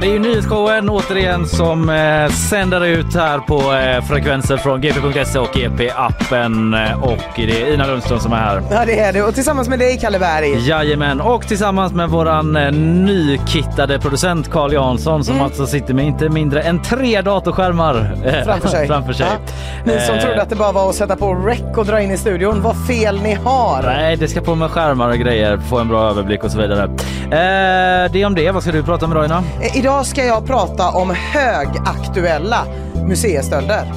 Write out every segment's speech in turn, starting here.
Ja, det är ju nyhetsshowen återigen som eh, sänder ut här på eh, frekvenser från gp.se och gp-appen. Eh, och det är Ina Lundström som är här. Ja det är det och tillsammans med dig Kalle Berg. Jajamän, och tillsammans med våran eh, nykittade producent Carl Jansson som alltså sitter med inte mindre än tre datorskärmar eh, Framför sig. framför sig. Ja. Ni som Eh, trodde att det bara var att sätta på rec och dra in i studion, vad fel ni har. Nej, det ska på med skärmar och grejer, få en bra överblick och så vidare. Eh, det om det. Vad ska du prata om idag Ina? Eh, Idag ska jag prata om högaktuella museistölder.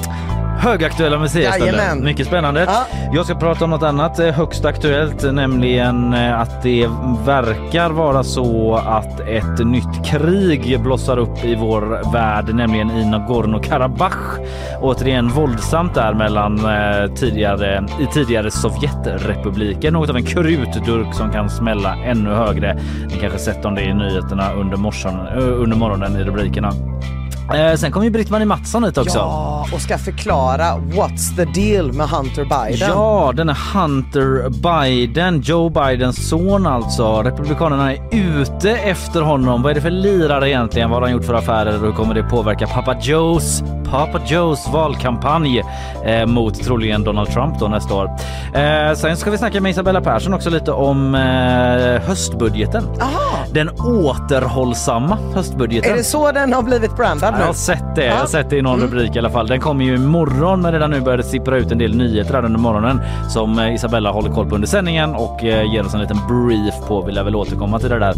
Högaktuella museistölder. Jajamän. Mycket spännande. Ja. Jag ska prata om något annat eh, högst aktuellt, nämligen eh, att det verkar vara så att ett nytt krig blossar upp i vår värld, nämligen i Nagorno-Karabach. Återigen våldsamt där mellan eh, tidigare, i tidigare Sovjetrepubliken. Något av en krutdurk som kan smälla ännu högre. Ni kanske sett om det i nyheterna under, morgon, eh, under morgonen i rubrikerna. Eh, sen kommer ju Britt-Marie Mattsson hit också. Ja, och ska förklara what's the deal med Hunter Biden. Ja, den är Hunter Biden, Joe Bidens son alltså. Republikanerna är ute efter honom. Vad är det för lirare egentligen? Vad har han gjort för affärer och hur kommer det påverka Papa Joes, Papa Joes valkampanj eh, mot troligen Donald Trump då nästa år. Eh, sen ska vi snacka med Isabella Persson också lite om eh, höstbudgeten. Aha, Den återhållsamma höstbudgeten. är det så den har blivit brandad Jag har sett det. Jag har sett det i någon rubrik i alla fall. Den kommer ju imorgon men redan nu börjar det sippra ut en del nyheter här under morgonen som eh, Isabella håller koll på under sändningen och eh, ger oss en liten brief på. Vi lär väl återkomma till det där.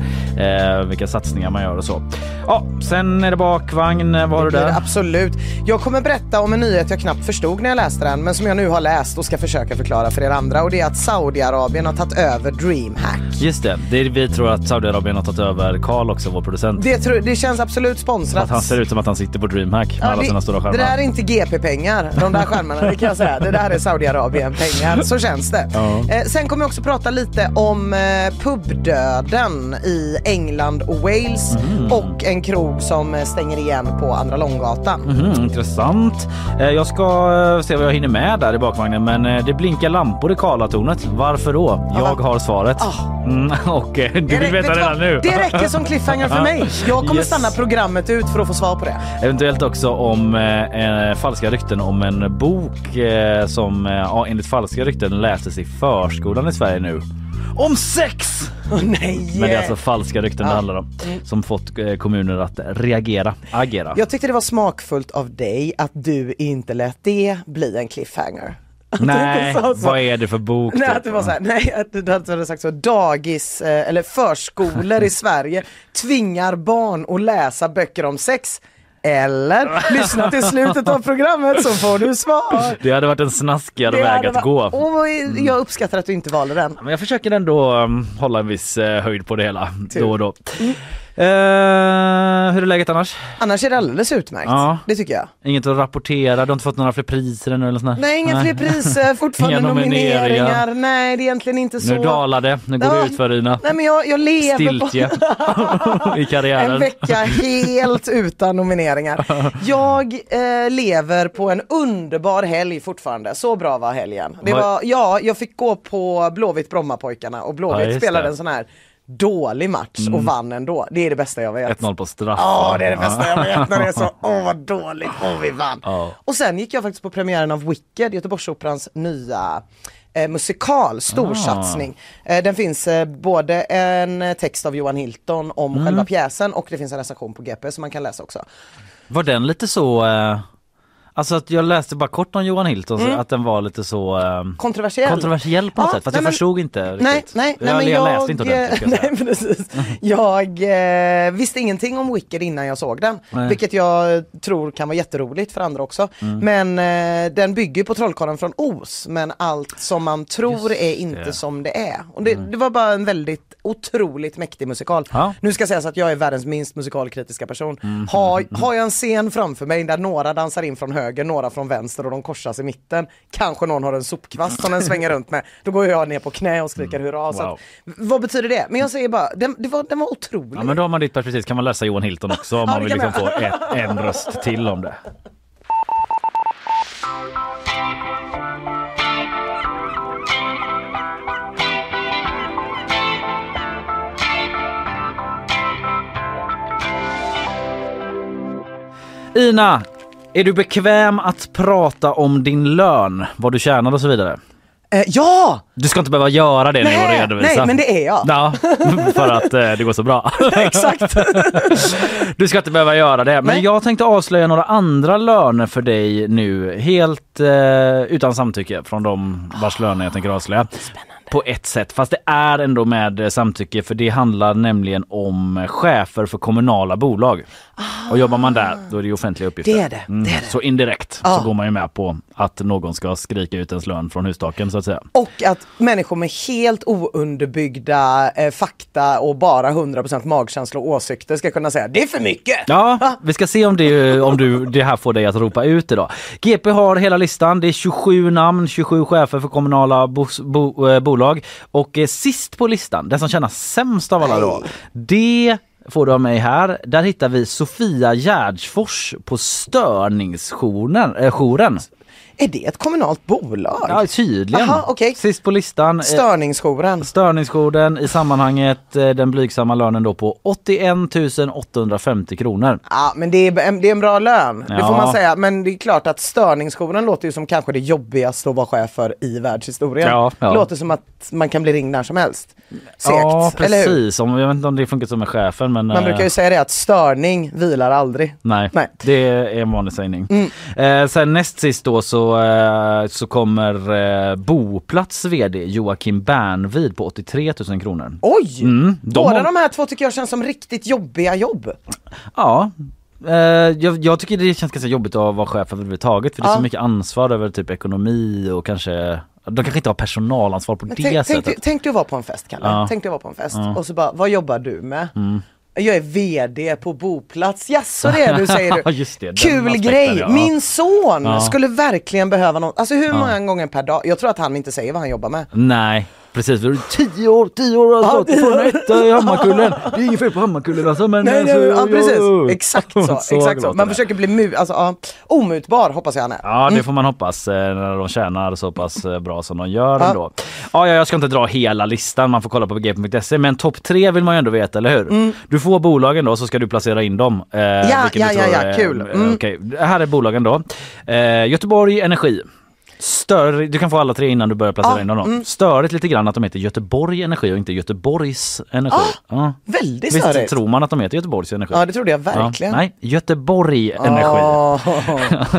Eh, vilka satsningar man gör och så. Ja, sen är det bakvagn. Vad har du där? Absolut. Jag kommer berätta om en nyhet jag knappt förstod när jag läste den men som jag nu har läst och ska försöka förklara för er andra och det är att Saudiarabien har tagit över DreamHack. Just det, det är, vi tror att Saudiarabien har tagit över Karl också, vår producent. Det, tror- det känns absolut sponsrat. Att han ser ut som att han sitter på DreamHack med alla sina stora det, skärmar. det där är inte GP-pengar, de där skärmarna, det kan jag säga. Det där är Saudiarabien-pengar, så känns det. Eh, sen kommer jag också prata lite om eh, pubdöden i England och Wales Mm. och en krog som eh, stänger igen på Andra Långgatan. Mhm, intressant. Eh, Jag ska eh, se vad jag hinner med där i bakvagnen men eh, det blinkar lampor i Karlatornet. Varför då? Jag har svaret. Ah. Mm, och du vill veta redan nu. Det räcker som cliffhanger för mig. Jag kommer Yes. stanna programmet ut för att få svar på det. Eventuellt också om eh, eh, falska rykten om en bok eh, som eh, enligt falska rykten läses i förskolan i Sverige nu. Om sex! Åh nej! Men det är alltså falska rykten det Ja. handlar om. Som fått eh, kommuner att reagera, agera. Jag tyckte det var smakfullt av dig att du inte lät det bli en cliffhanger. Nej, så. vad är det för bok? Nej, typ? att det var så här, nej, att du hade sagt så, dagis eh, eller förskolor i Sverige tvingar barn att läsa böcker om sex. Eller lyssna till slutet av programmet så får du svar. Det hade varit en snaskigare väg att varit- gå. Mm. Och jag uppskattar att du inte valde den. Men jag försöker ändå um, hålla en viss eh, höjd på det hela Tur. då och då. Eh, hur är läget annars? Annars är det alldeles utmärkt. Ja. Det tycker jag. Inget att rapportera? Du har inte fått några fler priser ännu eller sånt? Nej, inga fler priser, fortfarande Inga nomineringar. nomineringar. Nej, det är egentligen inte så. Nu dalar det, nu går Ja. det ut för Ina. Nej men jag, jag lever Stiltje på i karriären. en vecka helt utan nomineringar. Jag eh, lever på en underbar helg fortfarande. Så bra var helgen. Det var, ja, jag fick gå på Blåvitt Brommapojkarna och Ja, Blåvitt just spelade det. En sån här dålig match och vann ändå. Det är det bästa jag vet. 1-0 på straff. Ja, det är det bästa jag vet när det är så, åh vad dåligt, åh vi vann. Ja. Och sen gick jag faktiskt på premiären av Wicked, Göteborgsoperans nya eh, musikal, storsatsning. Eh, den finns eh, både en text av Johan Hilton om Mm. själva pjäsen och det finns en recension på GP som man kan läsa också. Var den lite så... Eh, Alltså att jag läste bara kort om Johan Hilton, så att den var lite så ehm, Kontroversiell. kontroversiell på något Ja, sätt. Fast nej, jag men- förstod inte riktigt. Nej, nej, nej jag, men jag jag, läste inte ordentligt. jag nej, precis. Jag eh, visste ingenting om Wicked innan jag såg den, Nej. vilket jag tror kan vara jätteroligt för andra också. Mm. Men eh, den bygger på Trollkarlen från Oz, men allt som man tror är inte det. Mm. som det är. Och det, det var bara en väldigt otroligt mäktig musikal. Mm. Nu ska sägas att jag är världens minst musikalkritiska person. Har, har jag en scen framför mig där några dansar in från höger, några från vänster och de korsas i mitten, kanske någon har en sopkvast som den svänger runt med, då går jag ner på knä och skriker hurra. Så Wow. att, vad betyder det? Men jag säger bara, den, det var, den var otrolig. Ja men då har man ditt perspektiv, kan man läsa Johan Hilton också om man vill liksom få ett, en röst till om det. Ina, är du bekväm att prata om din lön, vad du tjänar och så vidare? Eh, ja! Du ska inte behöva göra det nu och Nej, redovisa. nej, men det är jag. Ja, för att eh, det går så bra. Exakt. Du ska inte behöva göra det. Men Nej. jag tänkte avslöja några andra löner för dig nu. Helt eh, utan samtycke från de vars löner jag tänker avslöja. På ett sätt, fast det är ändå med eh, samtycke för det handlar nämligen om chefer för kommunala bolag. Och jobbar man där, då är det ju offentliga uppgifter. Det är det, det är det. Så indirekt Ja. så går man ju med på att någon ska skrika ut ens lön från hustaken så att säga. Och att människor med helt ounderbyggda eh, fakta och bara 100% magkänsla och åsikter ska kunna säga det är för mycket. Ja, vi ska se om det, om du, det här får dig att ropa ut idag. GP har hela listan. Det är 27 namn, 27 chefer för kommunala bos, bo, eh, bolag. Och eh, sist på listan, den som tjänar sämst av alla då, det får du av mig här. Där hittar vi Sofia Gärdsfors på störningsjouren. Äh, jouren. Är det ett kommunalt bolag? ja, tydligen. Aha, okej. Sist på listan. eh, Störningsjouren. Störningsjouren i sammanhanget eh, den blygsamma lönen då på 81 850 kronor. Ja men det är, det är en bra lön, det Ja. får man säga. Men det är klart att störningsjouren låter ju som kanske det jobbigaste att vara chef för i världshistorien. Ja, ja. Låter som att man kan bli ringd när som helst. Segt, Ja precis, Om, jag vet inte om det funkar som med chefen men... Man eh, brukar ju säga det att störning vilar aldrig. Nej, Nej. det är en vanlig sägning. Eh, sen näst sist då så, eh, så kommer eh, Boplats VD Joakim Bernvid på 83 000 kronor. Oj! Mm, de Båda har- de här två tycker jag känns som riktigt jobbiga jobb. Ja. Eh, jag, jag tycker det känns ganska jobbigt att vara chef överhuvudtaget för det är Ja. så mycket ansvar över typ ekonomi och kanske de kanske inte har personalansvar på Men det tänk, tänk, sättet. du- tänk du vara på en fest Kalle, Ja. tänk du vara på en fest och så bara, vad jobbar du med? Jag är VD på boplats, jaså det är du säger Ja, du. just det, Kul aspekten, grej, ja. min son Ja. skulle verkligen behöva någon, alltså hur många gånger per dag, jag tror att han inte säger vad han jobbar med. Nej, precis. Vi Tio år, tio år har jag Ja, stått en etta i Hammarkullen. Det är inget fel på Hammarkullen alltså men... Nej, nej, alltså, ja, precis, exakt så, exakt så. Man försöker bli mu, alltså, ja, omutbar hoppas jag han är. Ja det får man hoppas eh, när de tjänar så pass eh, bra som de gör Ja. ändå. Ja, ja, jag ska inte dra hela listan, man får kolla på gp.se men topp tre vill man ju ändå veta, eller hur? Du får bolagen då så ska du placera in dem. Eh, Mm. Ja, ja, ja, ja, kul. eh, Mm. Okej, här är bolagen då. Eh, Göteborg Energi. Stör, du kan få alla tre innan du börjar placera Ja, in dem mm. Störigt lite grann att de heter Göteborg Energi och inte Göteborgs Energi. Ja. Väldigt Visst störigt. tror man att de heter Göteborgs Energi? Ja det trodde jag verkligen. Ja, nej, Göteborg Energi. Åh.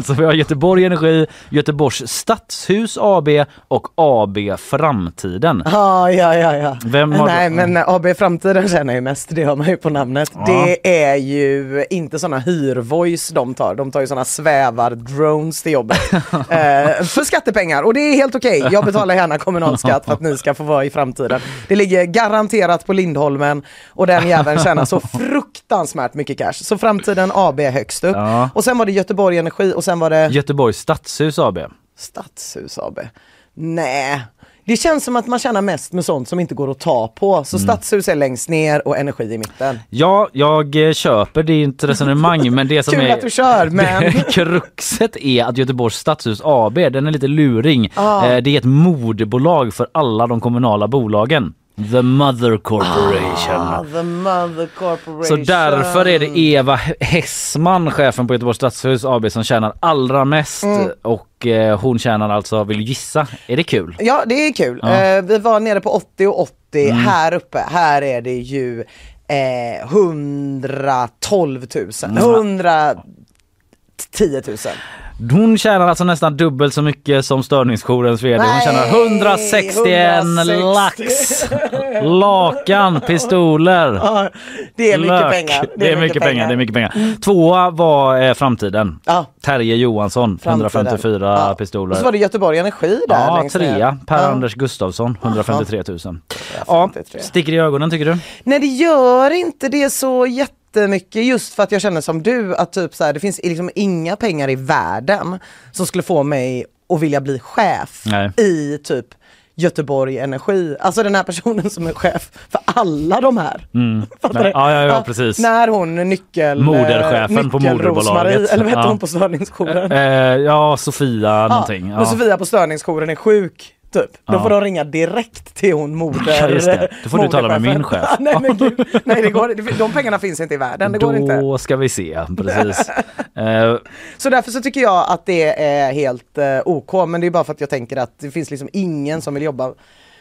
Så vi har Göteborg Energi, Göteborgs Stadshus AB och AB Framtiden. Ja, ja, ja, ja. Vem har- Nej, men AB Framtiden känner jag ju mest, det hör man ju på namnet. Det är ju inte såna hyrvoice de tar, de tar ju såna svävar-drones till jobbet. eh, för skattepengar, och det är helt okej. Jag betalar gärna kommunalskatt för att ni ska få vara i framtiden. Det ligger garanterat på Lindholmen och den jäveln tjänar så fruktansvärt mycket cash. Så Framtiden AB högst upp. Ja. Och sen var det Göteborg Energi och sen var det Göteborgs Stadshus AB. Stadshus AB. Nej, det känns som att man tjänar mest med sånt som inte går att ta på. Så Mm. stadshus är längst ner och energi i mitten. Ja, jag eh, köper ditt resonemang men det som Kul är att du kör, men- kruxet är att Göteborgs Stadshus AB, den är lite luring. Ah. Det är ett moderbolag för alla de kommunala bolagen. The Mother Corporation. Ah, the mother corporation. Så därför är det Eva Hessman, chefen på Göteborgs Stadshus AB, som tjänar allra mest. Mm. Och eh, hon tjänar alltså, vill gissa? Är det kul? Ja, det är kul. Ja. Mm. Eh, vi var nere på 80 och 80. Här uppe, här är det ju eh, 112 000. 110 000. Hon tjänar alltså nästan dubbelt så mycket som störningsjourens vd. Hon tjänar 161 160. lax. Lakan, pistoler. Ja, det är mycket lök. pengar. Det är, mycket pengar. Det är mycket pengar. Tvåa var eh, framtiden. Ja. Terje Johansson, Framtiden. 154 Ja. pistoler. Och så var det Göteborg Energi där Ja, trea. Per Ja. Anders Gustafsson, 153 000. Ja, 153. sticker i ögonen tycker du? Nej det gör inte det så jättemycket just för att jag känner som du att typ så här, det finns liksom inga pengar i världen som skulle få mig att vilja bli chef Nej. i typ Göteborg Energi. Alltså den här personen som är chef för alla de här. Du? Ja, ja, ja, precis. När hon nyckel... Moderchefen på nyckel- moderbolaget. Rosmarie, Eller vad hette Ja. hon på störningsjouren? Eh, ja, Sofia någonting. Ja. Sofia på störningsjouren är sjuk. Typ. Då Ja. får de ringa direkt till hon moder... Ja, just det. Då får du tala med min chef. nej, men gud. nej det går, de pengarna finns inte i världen. Det går inte. Då ska vi se, precis. Eh, Så därför så tycker jag att det är helt eh, OK. Men det är bara för att jag tänker att det finns liksom ingen som vill jobba.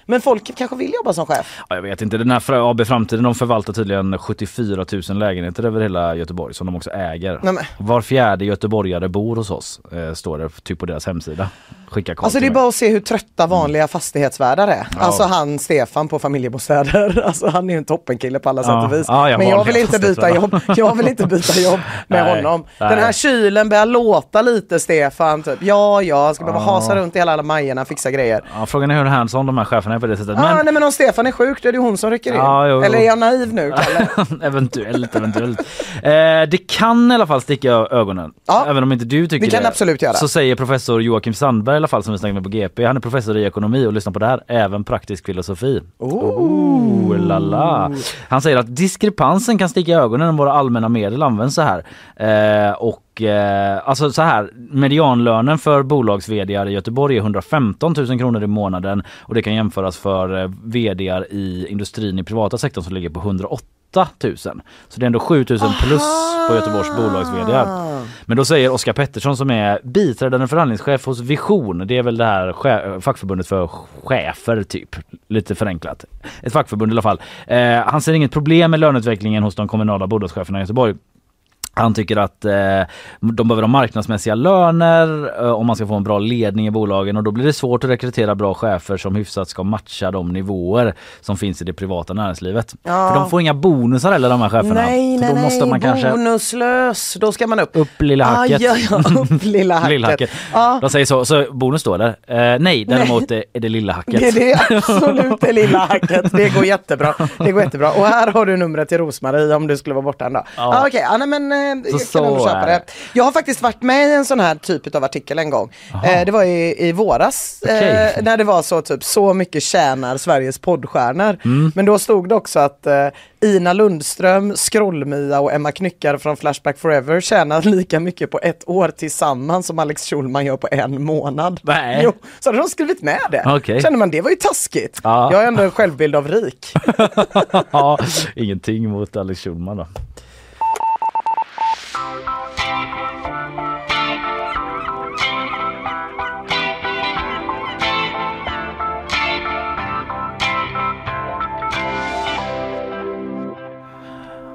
Men folk kanske vill jobba som chef. Ja, Jag vet inte, den här AB Framtiden de förvaltar tydligen 74 000 lägenheter över hela Göteborg som de också äger. Nej, men, Var fjärde göteborgare bor hos oss, eh, står det typ på deras hemsida. Skicka Carl alltså det är bara att se hur trötta vanliga fastighetsvärdar är. Ja. Alltså han Stefan på familjebostäder. Alltså han är ju en toppenkille på alla Ja. sätt och vis. Ja, ja, Men jag vill inte byta jobb. Jag vill inte byta jobb med Nej, honom. Den här kylen börjar låta lite Stefan. Typ. Ja, ja, ska behöva Ja. hasa runt i alla, alla Majorna, fixa grejer. Ja, frågan är hur hands-on de här cheferna är på det sättet. Ah, Men nej men om Stefan är sjuk då är det hon som rycker in. Ja, jo, jo. Eller är jag naiv nu eventuellt, eventuellt. Eh, det kan i alla fall sticka ögonen. Ja, Även om inte du tycker det kan det. absolut göra. Så säger professor Joakim Sandberg i alla fall som vi snackade med på GP. Han är professor i ekonomi och lyssnar på det här. Även praktisk filosofi. Oh, lala. Han säger att diskrepansen kan sticka i ögonen om våra allmänna medel används så här. Eh, och eh, alltså så här, medianlönen för bolags i Göteborg är 115 000 kronor i månaden och det kan jämföras för eh, vd i industrin i privata sektorn som ligger på 108 000. Så det är ändå 7 000 plus på Göteborgs bolags Men då säger Oskar Pettersson som är biträdande förhandlingschef hos Vision. Det är väl det här fackförbundet för chefer typ. Lite förenklat. Ett fackförbund i alla fall. Eh, han ser inget problem med löneutvecklingen hos de kommunala bolagscheferna i Göteborg. Han tycker att eh, de behöver ha marknadsmässiga löner eh, om man ska få en bra ledning i bolagen och då blir det svårt att rekrytera bra chefer som hyfsat ska matcha de nivåer som finns i det privata näringslivet. Ja. För de får inga bonusar heller de här cheferna. Nej, nej, då måste nej, man kanske bonuslös. Då ska man upp. upp lilla hacket. Ah, ja, ja, upp lilla hacket. Lilla hacket. Ja. De säger så, så bonus står där. Eh, nej, däremot är är det lilla hacket. Det är det absolut det lilla hacket. Det går jättebra. Det går jättebra. Och här har du numret till Rosmarie om du skulle vara borta en dag. Ja. Ah, Okej, ah, nej, men eh, jag kan så ändå köpa är det. Jag har faktiskt varit med i en sån här typ av artikel en gång. Eh, det var i, i våras Okej. eh, när det var så typ så mycket tjänar Sveriges poddstjärnor. Mm. Men då stod det också att eh, Ina Lundström, Skrollmia och Emma Knyckare från Flashback Forever tjänar lika mycket på ett år tillsammans som Alex Schulman gör på en månad. Nej. Jo, så hade de skrivit med det. Okej. Känner man det var ju taskigt. Ja. Jag har ändå en självbild av rik. ja, ingenting mot Alex Schulman då.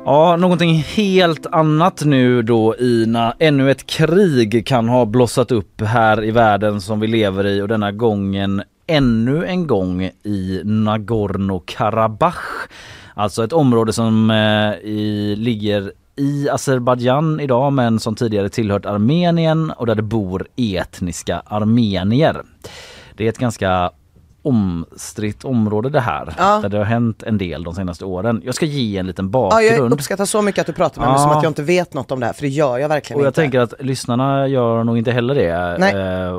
Ja, någonting helt annat nu då Ina. Ännu ett krig kan ha blossat upp här i världen som vi lever i och denna gången ännu en gång i Nagorno-Karabach. Alltså ett område som eh, i, ligger i Azerbajdzjan idag men som tidigare tillhört Armenien och där det bor etniska armenier. Det är ett ganska omstritt område det här. Ja. Där det har hänt en del de senaste åren. Jag ska ge en liten Ja, jag bakgrund. uppskattar så mycket att du pratar med mig Ja. som att jag inte vet något om det här, för det gör jag verkligen och jag inte. tänker att lyssnarna gör nog inte heller det. Nej. Eh,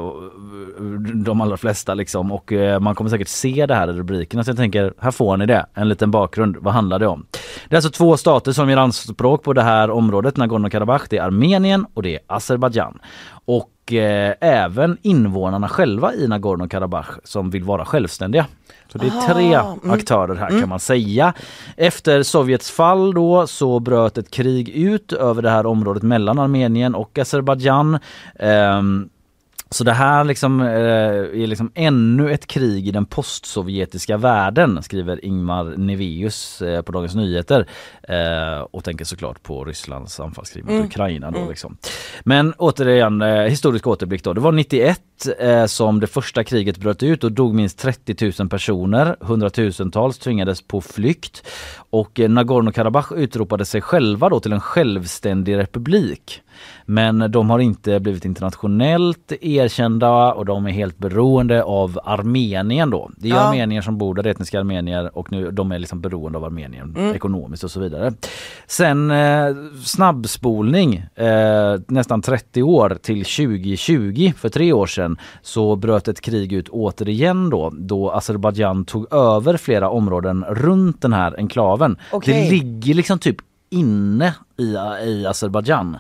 de allra flesta liksom. Och eh, man kommer säkert se det här i rubrikerna. Så jag tänker, här får ni det. En liten bakgrund. Vad handlar det om? Det är alltså två stater som gör anspråk på det här området, Nagorno-Karabach. Det är Armenien och det är Azerbajdzjan. Och eh, även invånarna själva i Nagorno-Karabach som vill vara självständiga. Så det är tre Ah, mm. aktörer här kan man säga. Efter Sovjets fall då så bröt ett krig ut över det här området mellan Armenien och Azerbajdzjan. Ehm, så det här liksom, eh, är liksom ännu ett krig i den postsovjetiska världen skriver Ingmar Neveus eh, på Dagens Nyheter. Eh, och tänker såklart på Rysslands anfallskrig mot Ukraina. Då, liksom. Men återigen, eh, historisk återblick då. Det var 91 eh, som det första kriget bröt ut och dog minst 30 000 personer. Hundratusentals tvingades på flykt och eh, Nagorno-Karabach utropade sig själva då till en självständig republik. Men de har inte blivit internationellt erkända och de är helt beroende av Armenien då. Det är ja. armenier som bor där, etniska armenier och nu, de är liksom beroende av Armenien mm. ekonomiskt och så vidare. Sen eh, snabbspolning eh, nästan 30 år till 2020 för tre år sedan så bröt ett krig ut återigen då då Azerbajdzjan tog över flera områden runt den här enklaven. Okay. Det ligger liksom typ inne i, i Azerbajdzjan.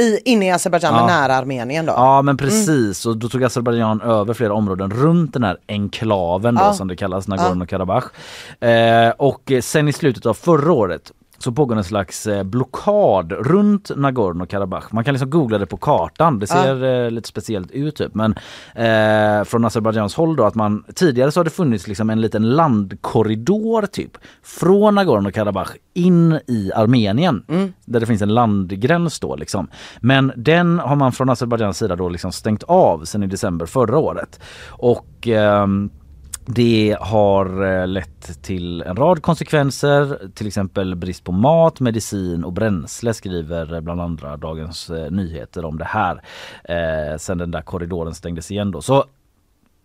I, inne i Azerbajdzjan ja. nära Armenien då? Ja men precis mm. och då tog Azerbajdzjan över flera områden runt den här enklaven då som det kallas, Nagorno-Karabach. Eh, och sen i slutet av förra året så pågår en slags eh, blockad runt Nagorno-Karabach. Man kan liksom googla det på kartan, det ser ja. Eh, lite speciellt ut typ. Men eh, från Azerbajdzjans håll då att man tidigare så har det funnits liksom en liten landkorridor typ från Nagorno-Karabach in i Armenien mm. där det finns en landgräns då liksom. Men den har man från Azerbajdzjans sida då liksom stängt av sen i december förra året. Och ehm, det har eh, lett till en rad konsekvenser, till exempel brist på mat, medicin och bränsle skriver eh, bland andra Dagens eh, Nyheter om det här. Eh, sen den där korridoren stängdes igen då. Så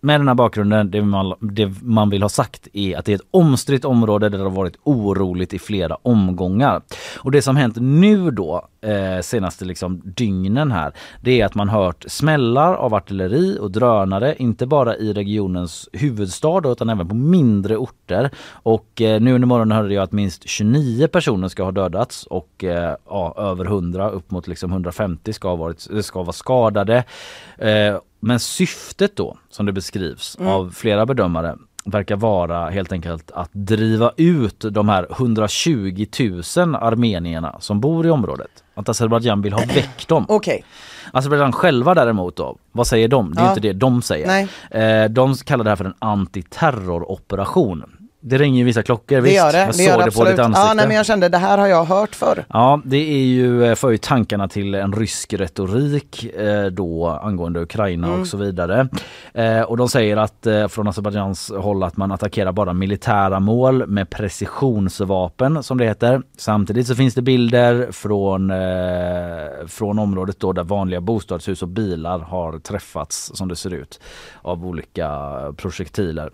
med den här bakgrunden, det man, det man vill ha sagt är att det är ett omstritt område där det har varit oroligt i flera omgångar. Och det som hänt nu då, eh, senaste liksom dygnen här, det är att man hört smällar av artilleri och drönare, inte bara i regionens huvudstad utan även på mindre orter. Och eh, nu under morgonen hörde jag att minst 29 personer ska ha dödats och eh, ja, över 100, upp mot liksom 150 ska, ha varit, ska vara skadade. Eh, men syftet då, som det beskrivs mm. av flera bedömare, verkar vara helt enkelt att driva ut de här 120 000 armenierna som bor i området. Att Azerbajdzjan vill ha väck dem. Okay. Azerbajdzjan själva däremot då, vad säger de? Det är ja. inte det de säger. Eh, de kallar det här för en antiterroroperation. Det ringer ju vissa klockor, det visst. Gör det, jag det såg det, det på ditt ansikte. Ja, nej, men jag kände det här har jag hört förr. Ja, det är ju, eh, för ju tankarna till en rysk retorik eh, då angående Ukraina mm. och så vidare. Eh, och de säger att eh, från Azerbajdzjans håll att man attackerar bara militära mål med precisionsvapen som det heter. Samtidigt så finns det bilder från, eh, från området då där vanliga bostadshus och bilar har träffats som det ser ut av olika projektiler.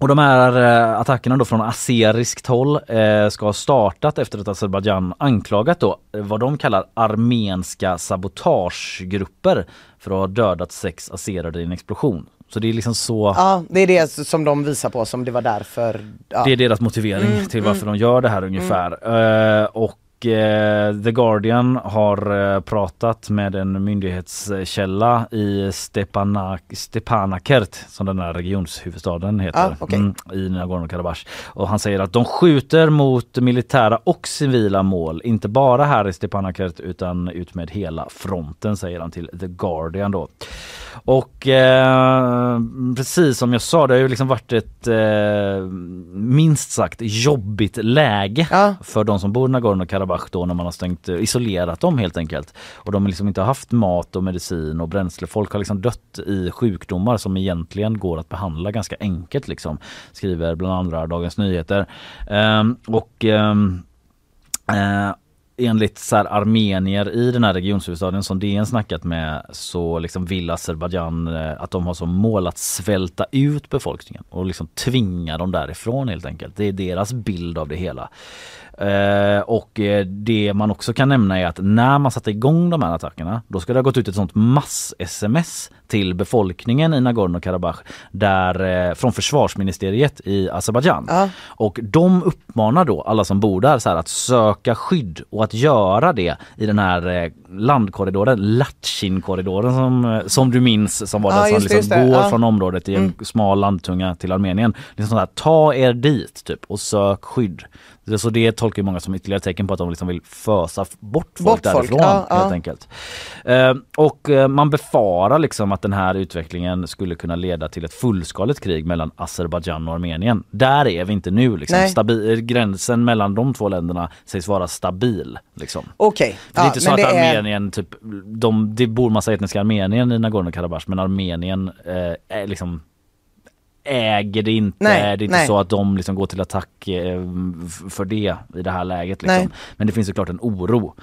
Och de här eh, attackerna då från azeriskt håll eh, ska ha startat efter att Azerbajdzjan anklagat då eh, vad de kallar armenska sabotagegrupper för att ha dödat sex azerare i en explosion. Så det är liksom så... Ja, det är det som de visar på som det var därför... Ja. Det är deras motivering mm, till varför mm. de gör det här ungefär. Mm. Uh, och The Guardian har eh, pratat med en myndighetskälla i Stepanak, Stepanakert som den här regionshuvudstaden heter ah, okay. mm, i Nagorno-Karabach. Och han säger att de skjuter mot militära och civila mål, inte bara här i Stepanakert utan ut med hela fronten säger han till The Guardian då. Och eh, precis som jag sa, det har ju liksom varit ett eh, minst sagt jobbigt läge ja. för de som bor i Nagorno-Karabach då när man har stängt, eh, isolerat dem helt enkelt. Och de har liksom inte haft mat och medicin och bränsle. Folk har liksom dött i sjukdomar som egentligen går att behandla ganska enkelt liksom. Skriver bland andra Dagens Nyheter. Ehm, och ehm, eh, enligt så här, armenier i den här regionshuvudstaden som DN snackat med så liksom vill Azerbajdzjan eh, att de har som mål att svälta ut befolkningen och liksom tvinga dem därifrån helt enkelt. Det är deras bild av det hela. Eh, och eh, det man också kan nämna är att när man satte igång de här attackerna då ska det ha gått ut ett sånt mass-sms till befolkningen i Nagorno-Karabach där, eh, från försvarsministeriet i Azerbajdzjan. Ja. Och de uppmanar då alla som bor där så här, att söka skydd och att göra det i den här landkorridoren, Latchin-korridoren som, som du minns som var ja, den som liksom går ja. från området i en mm. smal landtunga till Armenien. Liksom här, ta er dit typ och sök skydd. Så det tolkar många som ytterligare tecken på att de liksom vill fösa bort folk bort därifrån folk. Ja, helt ja. enkelt. Eh, och eh, man befarar liksom att den här utvecklingen skulle kunna leda till ett fullskaligt krig mellan Azerbajdzjan och Armenien. Där är vi inte nu. Liksom. Stabil, gränsen mellan de två länderna sägs vara stabil. Liksom. Okay. Det är ja, inte så att Armenien, är... typ, de, det bor massa etniska Armenien i Nagorno-Karabach men Armenien eh, är liksom äger det inte. Nej, det är inte nej. så att de liksom går till attack eh, för det i det här läget. Liksom. Men det finns såklart en oro.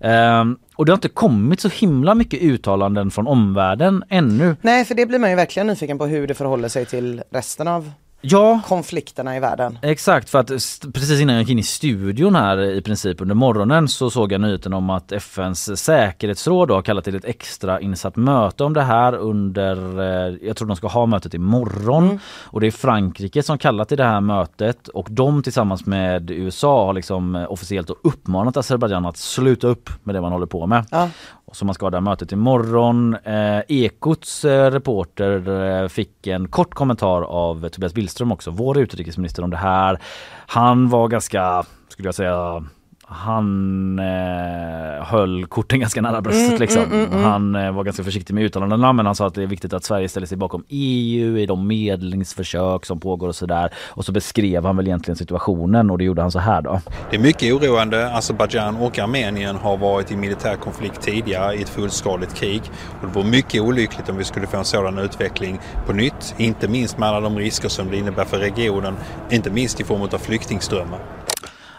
Um, och det har inte kommit så himla mycket uttalanden från omvärlden ännu. Nej för det blir man ju verkligen nyfiken på hur det förhåller sig till resten av ja, konflikterna i världen. Exakt, för att precis innan jag gick in i studion här i princip under morgonen så såg jag nyheten om att FNs säkerhetsråd har kallat till ett extra insatt möte om det här under, eh, jag tror de ska ha mötet imorgon. Mm. Och det är Frankrike som kallat till det här mötet och de tillsammans med USA har liksom eh, officiellt uppmanat Azerbajdzjan att sluta upp med det man håller på med. Ja. Så man ska ha det här mötet imorgon. Eh, Ekots eh, reporter eh, fick en kort kommentar av Tobias Billström också, vår utrikesminister om det här. Han var ganska, skulle jag säga, han eh, höll korten ganska nära bröstet mm, liksom. Mm, mm, mm, han eh, var ganska försiktig med uttalandena men han sa att det är viktigt att Sverige ställer sig bakom EU i de medlingsförsök som pågår och sådär. Och så beskrev han väl egentligen situationen och det gjorde han så här då. Det är mycket oroande. Azerbajdzjan och Armenien har varit i militär konflikt tidigare i ett fullskaligt krig. Och det vore mycket olyckligt om vi skulle få en sådan utveckling på nytt. Inte minst med alla de risker som det innebär för regionen. Inte minst i form av flyktingströmmar.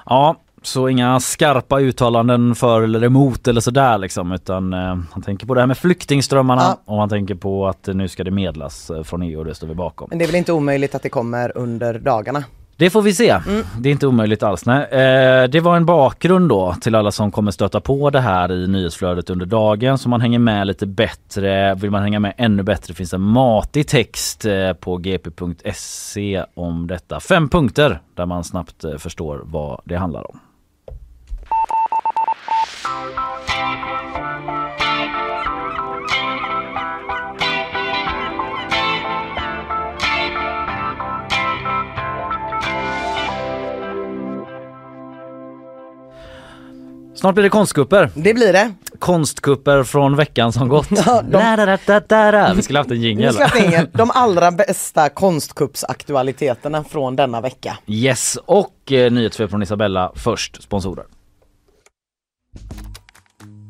Ja, så inga skarpa uttalanden för eller emot eller sådär liksom utan eh, han tänker på det här med flyktingströmmarna ja. och han tänker på att nu ska det medlas eh, från EU och det står vi bakom. Men det är väl inte omöjligt att det kommer under dagarna? Det får vi se. Mm. Det är inte omöjligt alls. Nej. Eh, det var en bakgrund då till alla som kommer stöta på det här i nyhetsflödet under dagen så man hänger med lite bättre. Vill man hänga med ännu bättre finns en matig text eh, på gp.se om detta. Fem punkter där man snabbt eh, förstår vad det handlar om. Snart blir det konstkupper. Det blir det. Konstkupper från veckan som gått. Ja, de... Vi skulle haft en jingel. De allra bästa konstkuppsaktualiteterna från denna vecka. Yes, och eh, nyhetssvep från Isabella först, sponsorer.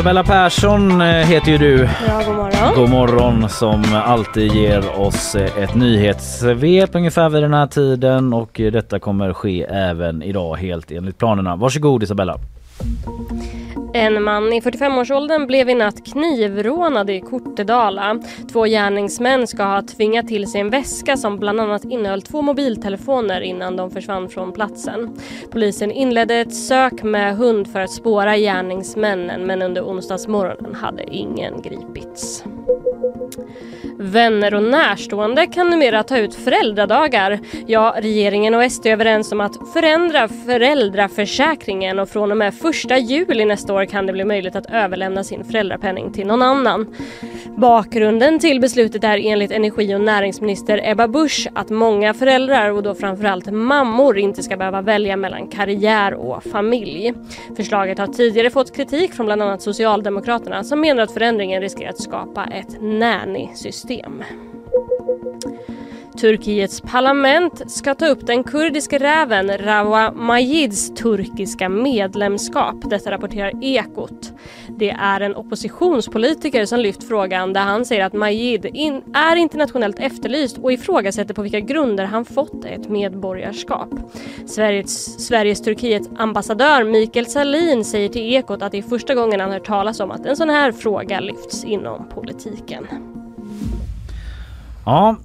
Isabella Persson eh, heter ju du. Ja, god morgon. God morgon som alltid ger oss eh, ett nyhetssvep ungefär vid den här tiden och detta kommer ske även idag helt enligt planerna. Varsågod Isabella. En man i 45-årsåldern blev i natt knivrånad i Kortedala. Två gärningsmän ska ha tvingat till sig en väska som bland annat innehöll två mobiltelefoner innan de försvann från platsen. Polisen inledde ett sök med hund för att spåra gärningsmännen men under onsdagsmorgonen hade ingen gripits. Vänner och närstående kan numera ta ut föräldradagar. Ja, regeringen och SD är överens om att förändra föräldraförsäkringen och från och med 1 juli nästa år kan det bli möjligt att överlämna sin föräldrapenning till någon annan. Bakgrunden till beslutet är enligt energi och näringsminister Ebba Busch att många föräldrar och då framförallt mammor inte ska behöva välja mellan karriär och familj. Förslaget har tidigare fått kritik från bland annat Socialdemokraterna som menar att förändringen riskerar att skapa ett nanny-system. Turkiets parlament ska ta upp den kurdiska räven Rawa Majids turkiska medlemskap. Detta rapporterar Ekot. Det är en oppositionspolitiker som lyft frågan där han säger att Majid in är internationellt efterlyst och ifrågasätter på vilka grunder han fått ett medborgarskap. Sveriges, Sveriges Turkiets ambassadör Mikael Salin säger till Ekot att det är första gången han hört talas om att en sån här fråga lyfts inom politiken. Ja,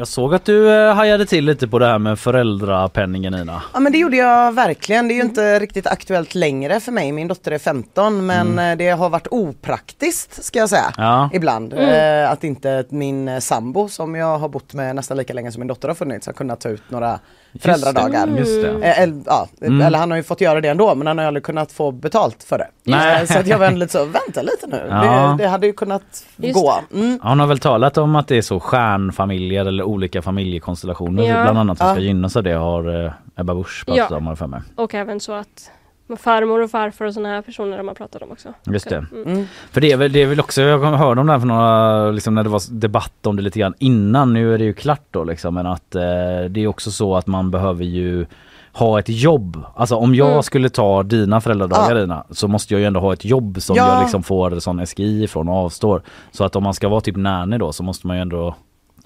jag såg att du eh, hajade till lite på det här med föräldrapenningen Ina. Ja men det gjorde jag verkligen. Det är ju inte riktigt aktuellt längre för mig. Min dotter är 15 men eh, det har varit opraktiskt ska jag säga. Ja. Ibland. Eh, att inte min eh, sambo som jag har bott med nästan lika länge som min dotter har funnits har kunnat ta ut några föräldradagar. Just det. Eh, eller, ja, eller han har ju fått göra det ändå men han har ju aldrig kunnat få betalt för det. Nej. Så att jag var ändå lite så, vänta lite nu. Ja. Det, det hade ju kunnat Just gå. Mm. Hon har väl talat om att det är så stjärnfamiljer eller olika familjekonstellationer Ja. bland annat som ska Ja. gynnas av det har eh, Ebba Busch pratat Ja. om har jag för mig. Och även så att farmor och farfar och sådana här personer de har pratat om också. Just det. Mm. Mm. För det är väl, det är väl också, jag hörde om det här för några, liksom när det var debatt om det lite grann innan, nu är det ju klart då liksom, men att eh, det är också så att man behöver ju ha ett jobb. Alltså om jag Mm. skulle ta dina föräldradagar Ja. Dina, så måste jag ju ändå ha ett jobb som Ja. jag liksom får sån SGI ifrån och avstår. Så att om man ska vara typ nanny då så måste man ju ändå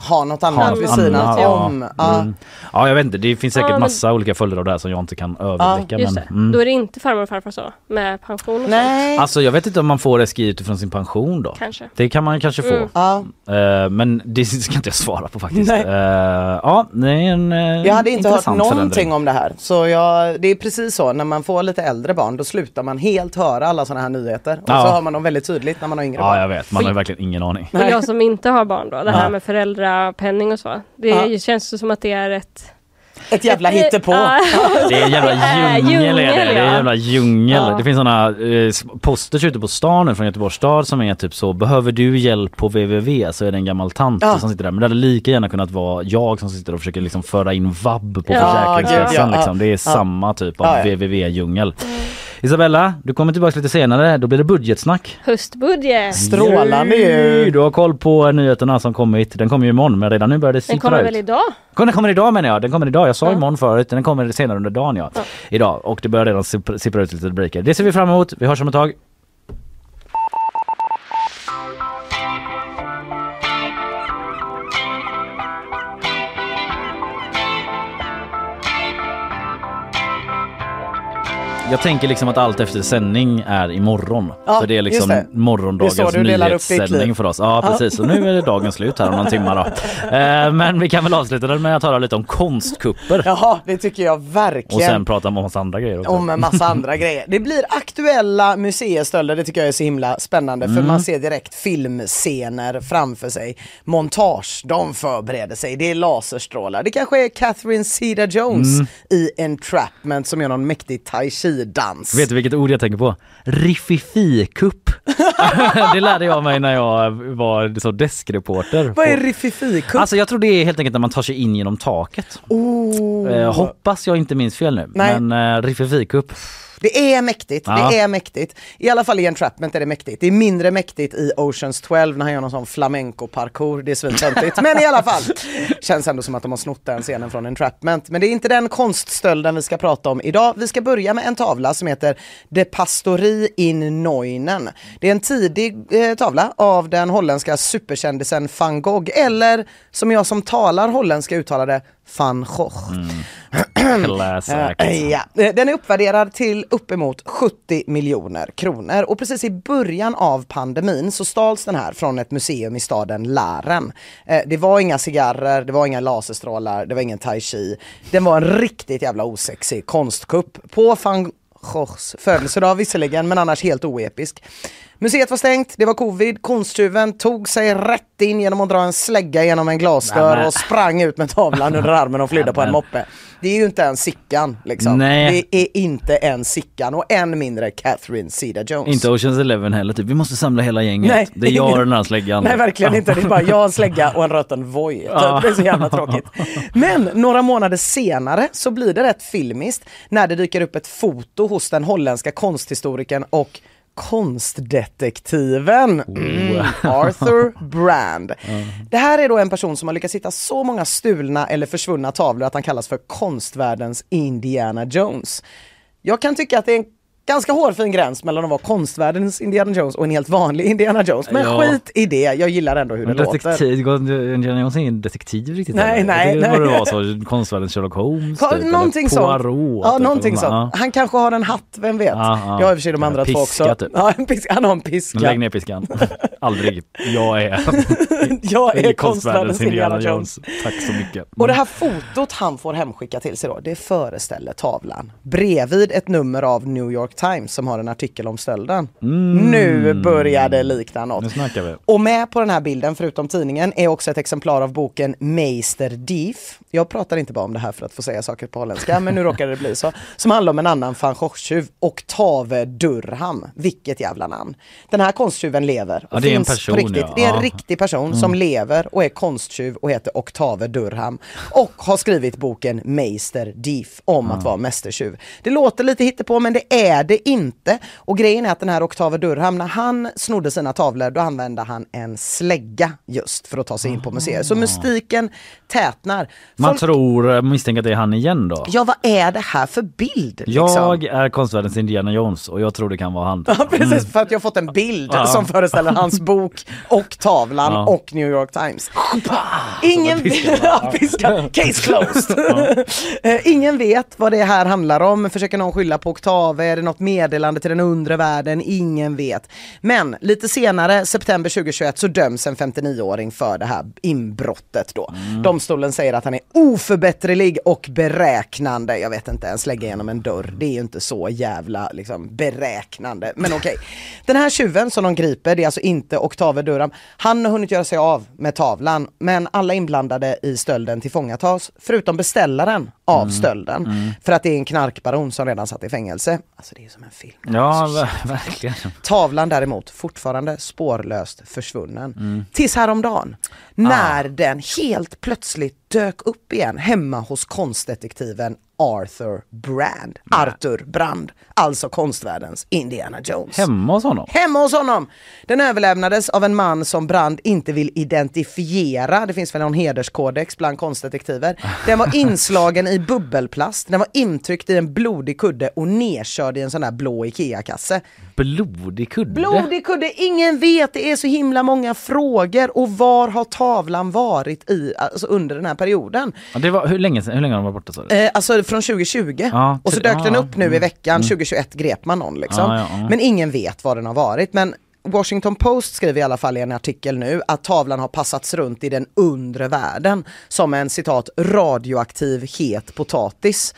Ha något annat vid sidan om. Ja. Mm. ja jag vet inte, det finns säkert Ja, men- massa olika följder av det här som jag inte kan överblicka. Just men, mm. Då är det inte farmor och farfar så? Med pension och sånt? Nej. Alltså jag vet inte om man får SGI utifrån sin pension då. Kanske. Det kan man kanske få. Mm. Ja. Eh, men det ska inte jag svara på faktiskt. Nej. Eh, ja, det är en eh, Jag hade inte hört någonting förändring. om det här. Så jag, det är precis så, när man får lite äldre barn då slutar man helt höra alla sådana här nyheter. Och Ja. så hör man dem väldigt tydligt när man har yngre Ja barn. jag vet, man har verkligen ingen aning. Och jag som inte har barn då, det här Ja. med föräldrapenning och så. Det Ja. känns som att det är ett... Ett jävla ett- hittepå. Ja. Det är en jävla Det är djungel är det. Det är en jävla djungel. Ja. Det finns såna eh, posters ute på stan nu från Göteborgs stad som är typ så Behöver du hjälp på www så är det en gammal tant Ja. som sitter där. Men det hade lika gärna kunnat vara jag som sitter och försöker liksom föra in vab på Ja, Försäkringskassan. liksom. Det är Ja. samma typ av Ja, ja. Isabella, du kommer tillbaka lite senare. Då blir det budgetsnack. Höstbudget! Strålande ju. Du har koll på nyheterna som kommit. Den kommer ju imorgon men redan nu börjar det Den sippra kommer ut. väl idag? Den kommer idag menar jag. Den kommer idag. Jag sa Ja. imorgon förut. Den kommer senare under dagen ja. Ja. Idag. Och det börjar redan sippra ut lite rubriker. Det ser vi fram emot. Vi hörs om ett tag. Jag tänker liksom att allt efter sändning är imorgon. Ja, så det är liksom det. morgondagens Det nyhetssändning för oss. Ja precis, och nu är det dagen slut här om någon timma då. Eh, Men vi kan väl avsluta den med att tala lite om konstkupper. Jaha, det tycker jag Och verkligen. sen prata om massa andra grejer också. om en massa andra grejer. Det blir aktuella museistölder, det tycker jag är så himla spännande Mm. för man ser direkt filmscener framför sig. Montage, de förbereder sig, det är laserstrålar. Det kanske är Catherine Zeta-Jones Mm. i Entrapment som gör någon mäktig tai dans. Vet du vilket ord jag tänker på? Riffifi-kupp. det lärde jag mig när jag var så deskreporter. Vad är Riffifi-kupp? Alltså jag tror det är helt enkelt när man tar sig in genom taket. oh. Eh, hoppas jag inte minns fel nu. Nej. Men eh, Riffifi-kupp. Det är mäktigt, Ja. det är mäktigt. I alla fall i Entrapment är det mäktigt. Det är mindre mäktigt i Oceans 12 när han gör någon sån flamenco-parkour. Det är svintöntigt. Men i alla fall. Känns ändå som att de har snott den scenen från Entrapment. Men det är inte den konststölden vi ska prata om idag. Vi ska börja med en tavla som heter De Pastori in Neuen. Det är en tidig eh, tavla av den holländska superkändisen van Gogh. Eller som jag som talar holländska uttalar det, van Gogh. Eh, Ja, den är uppvärderad till uppemot 70 miljoner kronor och precis i början av pandemin så stals den här från ett museum i staden Laren. Eh, Det var inga cigarrer, det var inga laserstrålar, det var ingen tai chi. Den var en riktigt jävla osexig konstkupp på van Goghs födelsedag visserligen, men annars helt oepisk. Museet var stängt, det var covid, konsttjuven tog sig rätt in genom att dra en slägga genom en glasdörr och sprang ut med tavlan under armen och flydde på en moppe. Det är ju inte en Sickan liksom. Nej. Det är inte en Sickan och än mindre Catherine Zeta-Jones. Inte Oceans Eleven heller typ. Vi måste samla hela gänget. Nej. Det är jag och den här släggan. Nej verkligen inte, det är bara jag, en slägga och en röten Voi. Typ. Det är så jävla tråkigt. Men några månader senare så blir det rätt filmiskt när det dyker upp ett foto hos den holländska konsthistorikern och konstdetektiven mm, Arthur Brand. Det här är då en person som har lyckats hitta så många stulna eller försvunna tavlor att han kallas för konstvärldens Indiana Jones. Jag kan tycka att det är en ganska hårfin gräns mellan att vara konstvärldens Indiana Jones och en helt vanlig Indiana Jones. Men Ja. skit i det, jag gillar ändå hur det Men låter. detektiv, Indiana Jones är ingen detektiv riktigt Nej, heller. nej, Det borde vara så konstvärldens Sherlock Holmes Ka- typ, någonting eller sånt. Poirot. Ja, typ, någonting eller sånt. Ja. Han kanske har en hatt, vem vet? Ja, ja. Jag har i och för sig de andra två piska, också. typ. Ja, en piska. Han har en piska. Lägg ner piskan. Aldrig. Jag är, Jag är är konstvärldens Indiana Jones. Tack så mycket. Och det här fotot han får hemskicka till sig då, det föreställer tavlan. Bredvid ett nummer av New York Times som har en artikel om stölden. Nu börjar det likna något. Nu snackar vi. Och med på den här bilden, förutom tidningen, är också ett exemplar av boken Meister Dief. Jag pratar inte bara om det här för att få säga saker på holländska, men nu råkar det bli så. Som handlar om en annan van Gogh-tjuv, Octave Durham. Vilket jävla namn. Den här konsttjuven lever. Ja, det är en person, riktigt. ja. Det är en Ja. riktig person som lever och är konsttjuv och heter Octave Durham. Och har skrivit boken Meister Dief om att vara mästertjuv. Det låter lite hittepå men det är det inte. Och grejen är att den här Octave Durham, när han snodde sina tavlor då använde han en slägga just för att ta sig in på museer. Så mystiken tätnar. Man Folk- tror, misstänker att det är han igen då? Ja vad är det här för bild? Liksom? Jag är konstvärldens Indiana Jones och jag tror det kan vara han. Ja, precis, för att jag har fått en bild Ja. som föreställer hans bok och tavlan Ja. och New York Times. Ingen. Case closed. Eh, Ingen vet vad det här handlar om. Försöker någon skylla på Octave? Är det något meddelande till den undre världen? Ingen vet. Men lite senare, september 2021, så döms en 59-åring för det här inbrottet då. Domstolen säger att han är oförbätterlig och beräknande. Jag vet inte, ens lägga igenom en dörr. Det är ju inte så jävla liksom, beräknande. Men okej. Den här tjuven som de griper, det är alltså inte Octave Durham. Han har hunnit göra sig av med tavlan, men alla inblandade i stölden tillfångatas, förutom beställaren av stölden. För att det är en knarkbaron som redan satt i fängelse. Alltså det är som en film. Ja, ver- verkligen. Tavlan däremot fortfarande spårlöst försvunnen. Tills häromdagen när den helt plötsligt dök upp igen hemma hos konstdetektiven Arthur Brand. Arthur Brand, alltså konstvärldens Indiana Jones. Hemma hos honom? Hemma hos honom! Den överlämnades av en man som Brand inte vill identifiera. Det finns väl någon hederskodex bland konstdetektiver. Den var inslagen i bubbelplast, den var intryckt i en blodig kudde och nedkörd i en sån där blå IKEA-kasse. Blodig kudde? Blodig kudde, ingen vet, det är så himla många frågor. Och var har tavlan varit i, alltså under den här perioden? Ja, det var, hur länge sedan, hur länge har de varit borta du? Eh, alltså från 2020. Ja, och så dök den ja, upp nu i veckan, 2021 grep man någon liksom. Men ingen vet var den har varit. Men Washington Post skriver i alla fall i en artikel nu att tavlan har passats runt i den undre världen som en citat radioaktiv het potatis.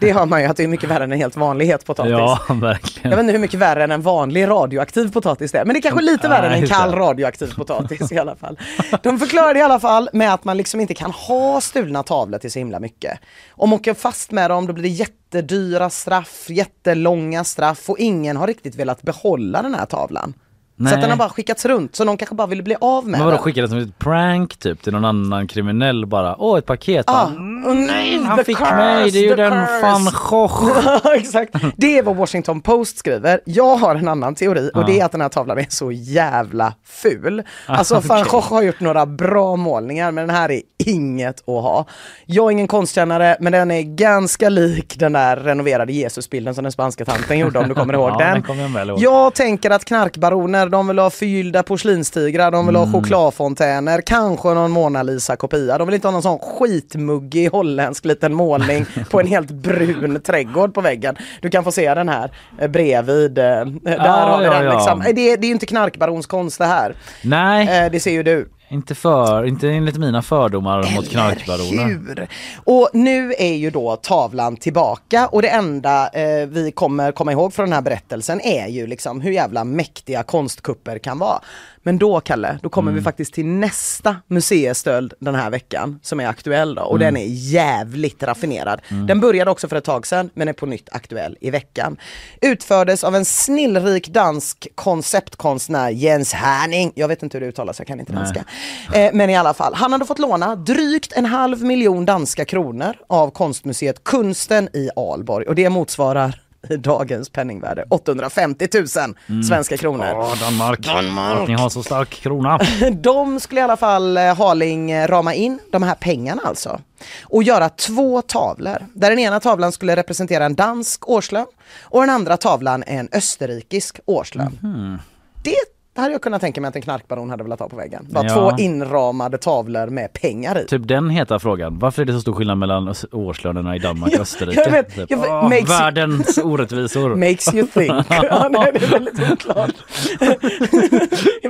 Det hör man ju att det är mycket värre än en helt vanlig het potatis. Ja, Jag verkligen. vet inte hur mycket värre än en vanlig radioaktiv potatis det är, men det är kanske lite värre än en kall det. radioaktiv potatis i alla fall. De förklarade i alla fall med att man liksom inte kan ha stulna tavlor till så himla mycket. Om man åker fast med dem då blir det jättedyra straff, jättelånga straff och ingen har riktigt velat behålla den här tavlan. Så Nej. att den har bara skickats runt så någon kanske bara ville bli av med Men vadå den. skickade som ett prank typ till någon annan kriminell bara? Åh ett paket. Ah, Ah, oh, nej, han the fick curse, mig, det är ju den curse. van Gogh. Exakt, det är vad Washington Post skriver. Jag har en annan teori och det är att den här tavlan är så jävla ful. Alltså van okej. Gogh har gjort några bra målningar men den här är inget att ha. Jag är ingen konstkännare men den är ganska lik den där renoverade Jesusbilden som den spanska tanten gjorde om du kommer ihåg Ja, den. den kommer jag. Jag tänker att knarkbaroner, de vill ha förgyllda porslinstigrar, de vill Mm. ha chokladfontäner, kanske någon Mona Lisa-kopia. De vill inte ha någon sån skitmuggig holländsk liten målning på en helt brun trädgård på väggen. Du kan få se den här eh, bredvid. eh, Där har vi ja, den ja. liksom. Eh, Det, är- det är ju inte knarkbaronskonst det här. Nej, Eh, Det ser ju du. Inte för, inte enligt mina fördomar mot knarkbaroner. hur? Och nu är ju då tavlan tillbaka och det enda eh, vi kommer komma ihåg från den här berättelsen är ju liksom hur jävla mäktiga konstkupper kan vara. Men då Kalle, då kommer vi faktiskt till nästa museistöld den här veckan som är aktuell då och den är jävligt raffinerad. Den började också för ett tag sedan men är på nytt aktuell i veckan. Utfördes av en snillrik dansk konceptkonstnär Jens Herning. Jag vet inte hur det uttalas, jag kan inte danska. Eh, men i alla fall, han hade fått låna drygt en halv miljon danska kronor av konstmuseet Kunsten i Alborg och det motsvarar i dagens penningvärde 850 000 svenska kronor. Ja, Danmark. Danmark. Att ni har så stark krona. De skulle i alla fall eh, Harling eh, rama in de här pengarna alltså och göra två tavlor där den ena tavlan skulle representera en dansk årslön och den andra tavlan en österrikisk årslön. Det det hade jag kunnat tänka mig att en knarkbaron hade velat ha på väggen. Bara Ja. två inramade tavlor med pengar i. Typ den heta frågan. Varför är det så stor skillnad mellan årslönerna i Danmark och Ja, Österrike? jag vet. Typ. Jag vet. Makes you- världens orättvisor. Makes you think. ja, nej, det är väldigt oklart.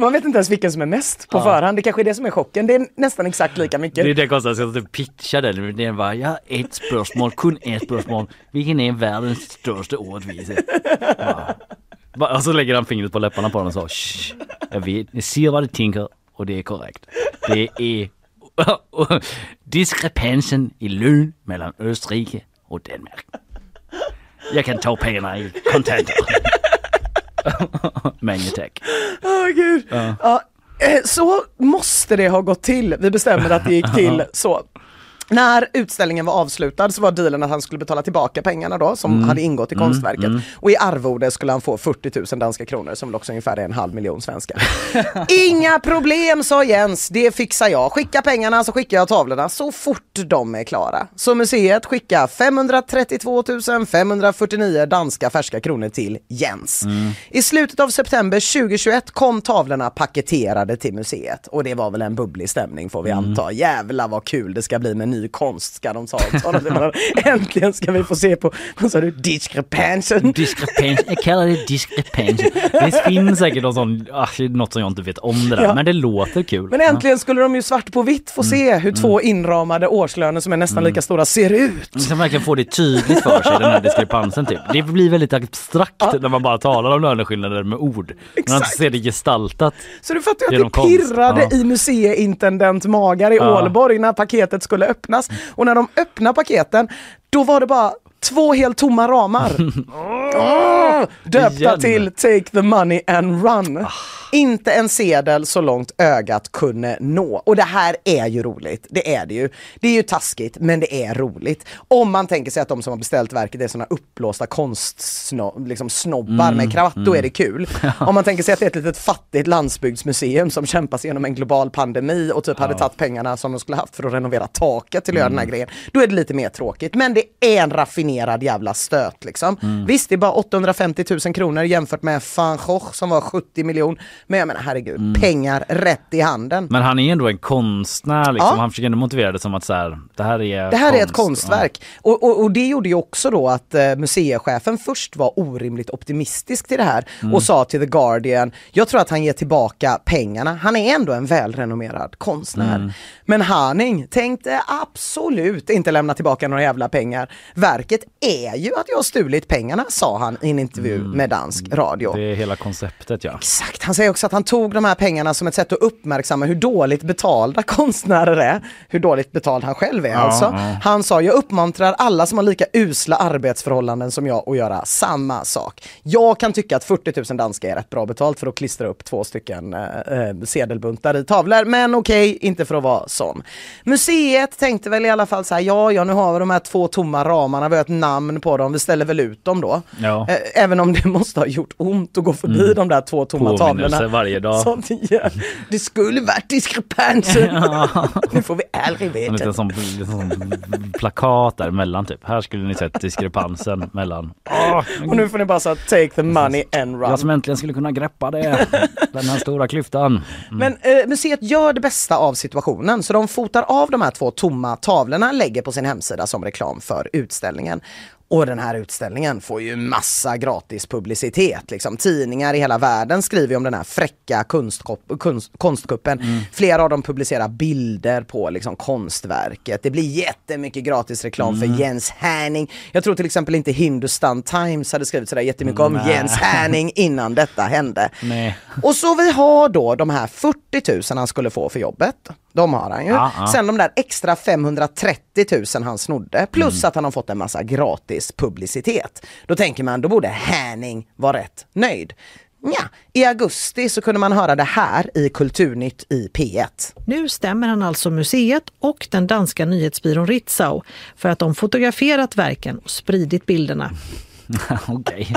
Man vet inte ens vilken som är mest på förhand. Det kanske är det som är chocken. Det är nästan exakt lika mycket. Det är det konstiga, ska typ pitcha den. Det är bara, jag har ett spörsmål, kun ett spörsmål. Vilken är världens största orättvisa? Ja. Och så lägger han fingret på läpparna på den och så, Shh, jag vet, jag ser vad du tänker och det är korrekt. Det är diskrepansen i lön mellan Österrike och Danmark. Jag kan ta pengarna i kontanter. Mange tack. Åh gud. Ja. eh, Så måste det ha gått till. Vi bestämde att det gick till så. När utställningen var avslutad så var dealen att han skulle betala tillbaka pengarna då som hade ingått i konstverket. Och i arvode skulle han få 40 000 danska kronor som väl också ungefär är en halv miljon svenska. Inga problem sa Jens, det fixar jag. Skicka pengarna så skickar jag tavlorna så fort de är klara. Så museet skickar 532 549 danska färska kronor till Jens. I slutet av september 2021 kom tavlorna paketerade till museet och det var väl en bubblig stämning får vi anta. Jävlar vad kul det ska bli med ny konst ska de de. Äntligen ska vi få se på, vad sa du, diskrepansen. Diskrepans, jag kallar det diskrepans. Det finns säkert något, sån, ah, något som jag inte vet om det där, Ja. men det låter kul. Men äntligen skulle de ju svart på vitt få se hur två inramade årslöner som är nästan lika stora ser ut. Man kan verkligen få det tydligt för sig, den här diskrepansen typ. Det blir väldigt abstrakt när man bara talar om löneskillnader med ord. Men man Exakt. ser det gestaltat. Så du fattar ju att det konst. pirrade Ja. i museiintendent magar i Ja. Ålborg när paketet skulle öppnas. Och när de öppnar paketen, då var det bara två helt tomma ramar. Åh, döpta Igen. till Take the money and run. Inte en sedel så långt ögat kunde nå. Och det här är ju roligt. Det är det ju. Det är ju taskigt, men det är roligt. Om man tänker sig att de som har beställt verket är såna uppblåsta konstsnobbar liksom snobbar med kravatt, då är det kul. Om man tänker sig att det är ett litet fattigt landsbygdsmuseum som kämpar sig igenom en global pandemi och typ hade tagit pengarna som de skulle haft för att renovera taket till att göra den här grejen. Då är det lite mer tråkigt. Men det är en raffinerad jävla stöt liksom. Visst, det är bara 850 000 kronor jämfört med van Gogh som var 70 miljoner. Men jag menar herregud, pengar rätt i handen. Men han är ändå en konstnär liksom. Ja. Han försöker ändå motivera det som att så här, det här är Det här är ett konst. konstverk. Och, och, och det gjorde ju också då att eh, museichefen först var orimligt optimistisk till det här Mm. och sa till The Guardian, jag tror att han ger tillbaka pengarna. Han är ändå en välrenommerad konstnär. Mm. Men Haning tänkte absolut inte lämna tillbaka några jävla pengar. Verket är ju att jag har stulit pengarna, sa han i en intervju med dansk radio. Mm. Det är hela konceptet ja. Exakt, han säger också att han tog de här pengarna som ett sätt att uppmärksamma hur dåligt betalda konstnärer är. Hur dåligt betald han själv är alltså. ja. Han sa, jag uppmuntrar alla som har lika usla arbetsförhållanden som jag att göra samma sak. Jag kan tycka att 40 000 danska är rätt bra betalt för att klistra upp två stycken eh, eh, sedelbuntar i tavlor. Men okej, inte för att vara sån. Museet tänkte väl i alla fall så här, ja, ja, nu har vi de här två tomma ramarna, ett namn på dem, vi ställer väl ut dem då. Ja. Eh, Även om det måste ha gjort ont att gå förbi de där två tomma Påminnelse tavlorna. varje dag. Sånt igen. Det skulle varit diskrepansen. Nu får vi aldrig veta. liten sån, liten sån plakat däremellan typ. Här skulle ni sett diskrepansen mellan. Åh, Och nu får ni bara att take the money and jag som run. äntligen skulle kunna greppa det. Den här stora klyftan. Men eh, museet gör det bästa av situationen så de fotar av de här två tomma tavlorna, lägger på sin hemsida som reklam för utställningen. Och den här utställningen får ju massa gratis publicitet. Liksom. Tidningar i hela världen skriver om den här fräcka kunst, konstkuppen. Flera av dem publicerar bilder på liksom, konstverket. Det blir jättemycket gratis reklam för Jens Härning. Jag tror till exempel inte Hindustan Times hade skrivit sådär jättemycket om Nej. Jens Härning innan detta hände. Nej. Och så vi har då de här 40 000 han skulle få för jobbet. De har han ju. Ja, ja. Sen de där extra 530 000 han snodde. Plus Mm. att han har fått en massa gratis publicitet. Då tänker man, då borde Härning vara rätt nöjd. Ja, i augusti så kunde man höra det här i Kulturnytt i P1. Nu stämmer han alltså museet och den danska nyhetsbyrån Ritzau för att de fotograferat verken och spridit bilderna. Okej.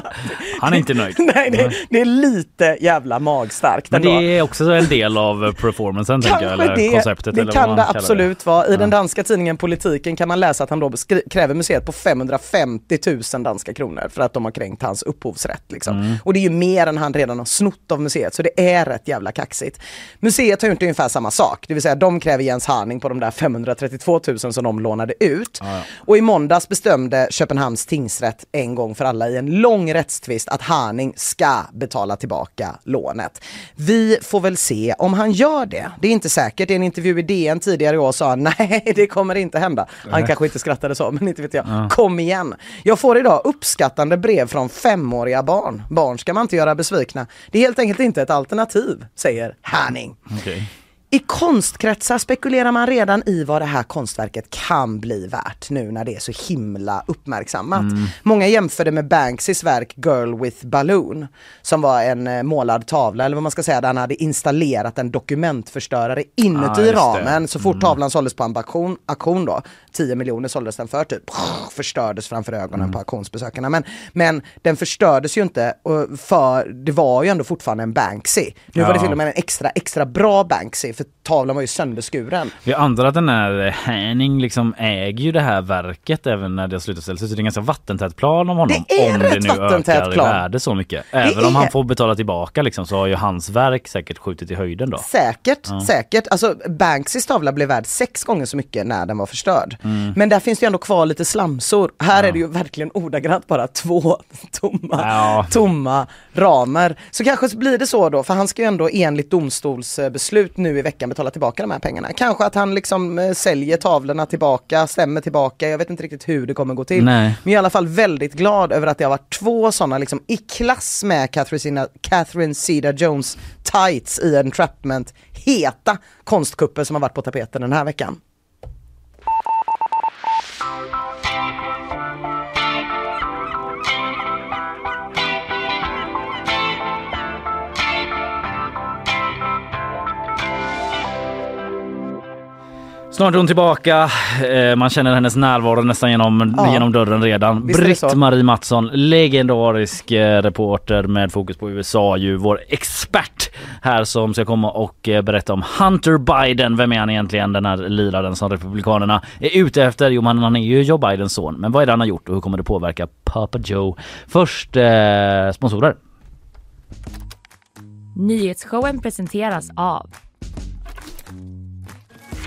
Han är inte nöjd. Nej, det, det är lite jävla magstarkt Men det ändå. är också en del av performancen tänker jag, eller det, konceptet. det eller kan det absolut vara. I Ja. den danska tidningen Politiken kan man läsa att han då kräver museet på 550 000 danska kronor för att de har kränkt hans upphovsrätt. Liksom. Mm. Och det är ju mer än han redan har snott av museet, så det är rätt jävla kaxigt. Museet har gjort ungefär samma sak, det vill säga de kräver Jens Harning på de där 532 000 som de lånade ut. Och i måndags bestämde Köpenhamns tingsrätt en gång för alla i en lång rättstvist att Harning ska betala tillbaka lånet. Vi får väl se om han gör det. Det är inte säkert. I en intervju i DN tidigare i år sa han nej, det kommer inte hända. Han kanske inte skrattade så, men inte vet jag. Kom igen. Jag får idag uppskattande brev från femåriga barn. Barn ska man inte göra besvikna. Det är helt enkelt inte ett alternativ, säger Harning. Okej. I konstkretsar spekulerar man redan i vad det här konstverket kan bli värt nu när det är så himla uppmärksammat. Många jämför det med Banksys verk Girl with Balloon som var en eh, målad tavla eller vad man ska säga där han hade installerat en dokumentförstörare inuti Ah, ramen så fort tavlan såldes på en auktion, auktion då, 10 miljoner såldes den för typ, förstördes framför ögonen på auktionsbesökarna. Men, men den förstördes ju inte för det var ju ändå fortfarande en Banksy. Nu var det Ja. till och med en extra, extra bra Banksy för tavlan var ju sönderskuren. Vi antar att den här Henning liksom äger ju det här verket även när det har slutat ställas ut. Så det är en ganska vattentät plan om honom. Det är om det nu ökar plan. i värde så mycket. Även om är- han får betala tillbaka liksom så har ju hans verk säkert skjutit i höjden då. Säkert, säkert. Alltså Banksys tavla blev värd sex gånger så mycket när den var förstörd. Mm. Men där finns det ju ändå kvar lite slamsor. Här är det ju verkligen ordagrant bara två tomma, Ja. tomma ramer. Så kanske blir det så då, för han ska ju ändå enligt domstolsbeslut nu i veckan betala tillbaka de här pengarna. Kanske att han liksom eh, säljer tavlorna tillbaka, stämmer tillbaka. Jag vet inte riktigt hur det kommer gå till. Nej. Men jag är i alla fall väldigt glad över att det har varit två sådana liksom i klass med Catherine, Catherine Zeta Jones tights i entrapment heta konstkupper som har varit på tapeten den här veckan. Snart är hon tillbaka. Eh, Man känner hennes närvaro nästan genom, Ja. genom dörren redan. Britt-Marie Mattsson, legendarisk eh, reporter med fokus på USA, ju vår expert här som ska komma och eh, berätta om Hunter Biden. Vem är han egentligen? Den här liraren som Republikanerna är ute efter. Jo, han är ju Joe Bidens son. Men vad är det han har gjort och hur kommer det påverka Papa Joe? Först eh, sponsorer. Nyhetsshowen presenteras av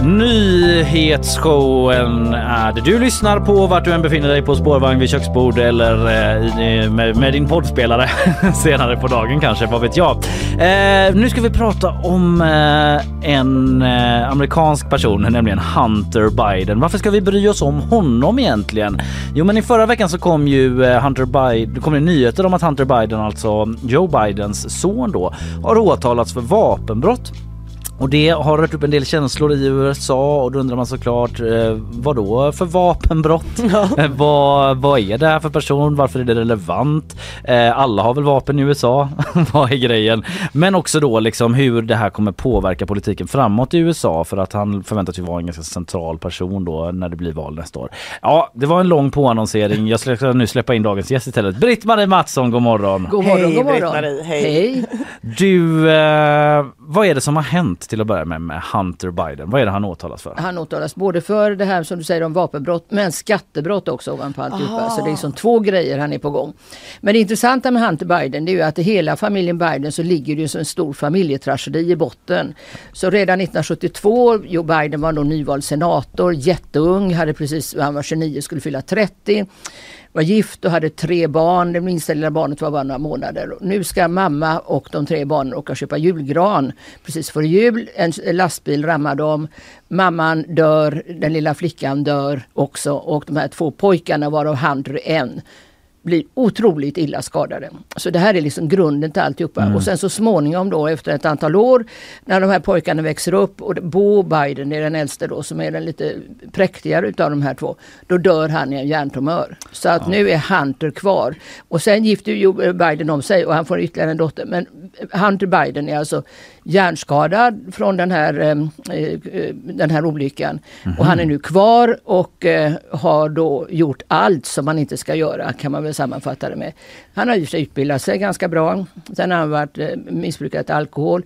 Nyhetsshowen är det du lyssnar på vart du än befinner dig på spårvagn vid köksbord eller eh, eh med, med din poddspelare senare på dagen kanske, vad vet jag. Eh, nu ska vi prata om eh, en eh, amerikansk person, nämligen Hunter Biden. Varför ska vi bry oss om honom egentligen? Jo, men i förra veckan så kom ju eh, Hunter Biden, kom det nyheter om att Hunter Biden, alltså Joe Bidens son då, har åtalats för vapenbrott. Och det har rört upp en del känslor i USA och då undrar man såklart eh, vad då för vapenbrott? Eh, vad, vad är det här för person? Varför är det relevant? Eh, alla har väl vapen i USA? vad är grejen? Men också då liksom hur det här kommer påverka politiken framåt i USA för att han förväntas ju vara en ganska central person då när det blir val nästa år. Ja, det var en lång påannonsering. Jag ska nu släppa in dagens gäst istället. Britt-Marie Mattsson, god morgon! God morgon, Hej, god morgon. Hej. hej. Du, eh, vad är det som har hänt till att börja med med Hunter Biden? Vad är det han åtalas för? Han åtalas både för det här som du säger om vapenbrott men skattebrott också ovanpå alltihopa. Så det är liksom två grejer han är på gång. Men det intressanta med Hunter Biden det är ju att i hela familjen Biden så ligger det ju en stor familjetragedi i botten. Så redan 1972, Joe Biden var då nyvald senator, jätteung, hade precis, han var 29, skulle fylla 30. Var gift och hade tre barn. Det minsta lilla barnet var bara några månader. Nu ska mamma och de tre barnen åka och köpa julgran precis före jul. En lastbil rammar dem. Mamman dör, den lilla flickan dör också och de här två pojkarna varav han är en blir otroligt illa skadade. Så det här är liksom grunden till alltihopa. Mm. Och sen så småningom då efter ett antal år när de här pojkarna växer upp och Bo Biden är den äldste då som är den lite präktigare utav de här två. Då dör han i en hjärntumör. Så att nu är Hunter kvar. Och sen gifter ju Biden om sig och han får ytterligare en dotter. Men Hunter Biden är alltså hjärnskadad från den här, eh, eh, den här olyckan. Och han är nu kvar och eh, har då gjort allt som man inte ska göra kan man väl sammanfatta det med. Han har ju utbildat sig ganska bra. Sen har han varit, eh, missbrukat alkohol.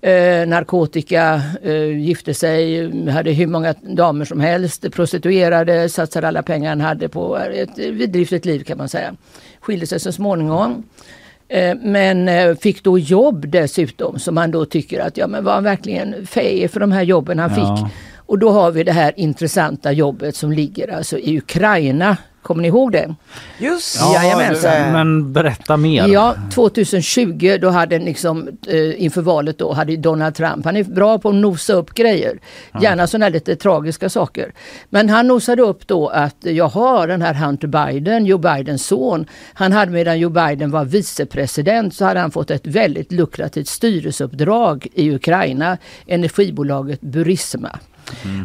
Eh, narkotika, eh, gifte sig, hade hur många damer som helst, prostituerade, satsade alla pengar han hade på ett vidriftigt liv kan man säga. Skilde sig så småningom. Eh, Men eh, fick då jobb dessutom som han då tycker att ja men var han verkligen fähig för de här jobben han Ja. fick. Och då har vi det här intressanta jobbet som ligger alltså i Ukraina. Kommer ni ihåg det? Just Jajamensan. Men berätta mer. Ja, 2020 då hade liksom eh, inför valet då hade Donald Trump, han är bra på att nosa upp grejer. Gärna sådana lite tragiska saker. Men han nosade upp då att jaha, den här Hunter Biden, Joe Bidens son, han hade medan Joe Biden var vicepresident så hade han fått ett väldigt lukrativt styrelseuppdrag i Ukraina, energibolaget Burisma.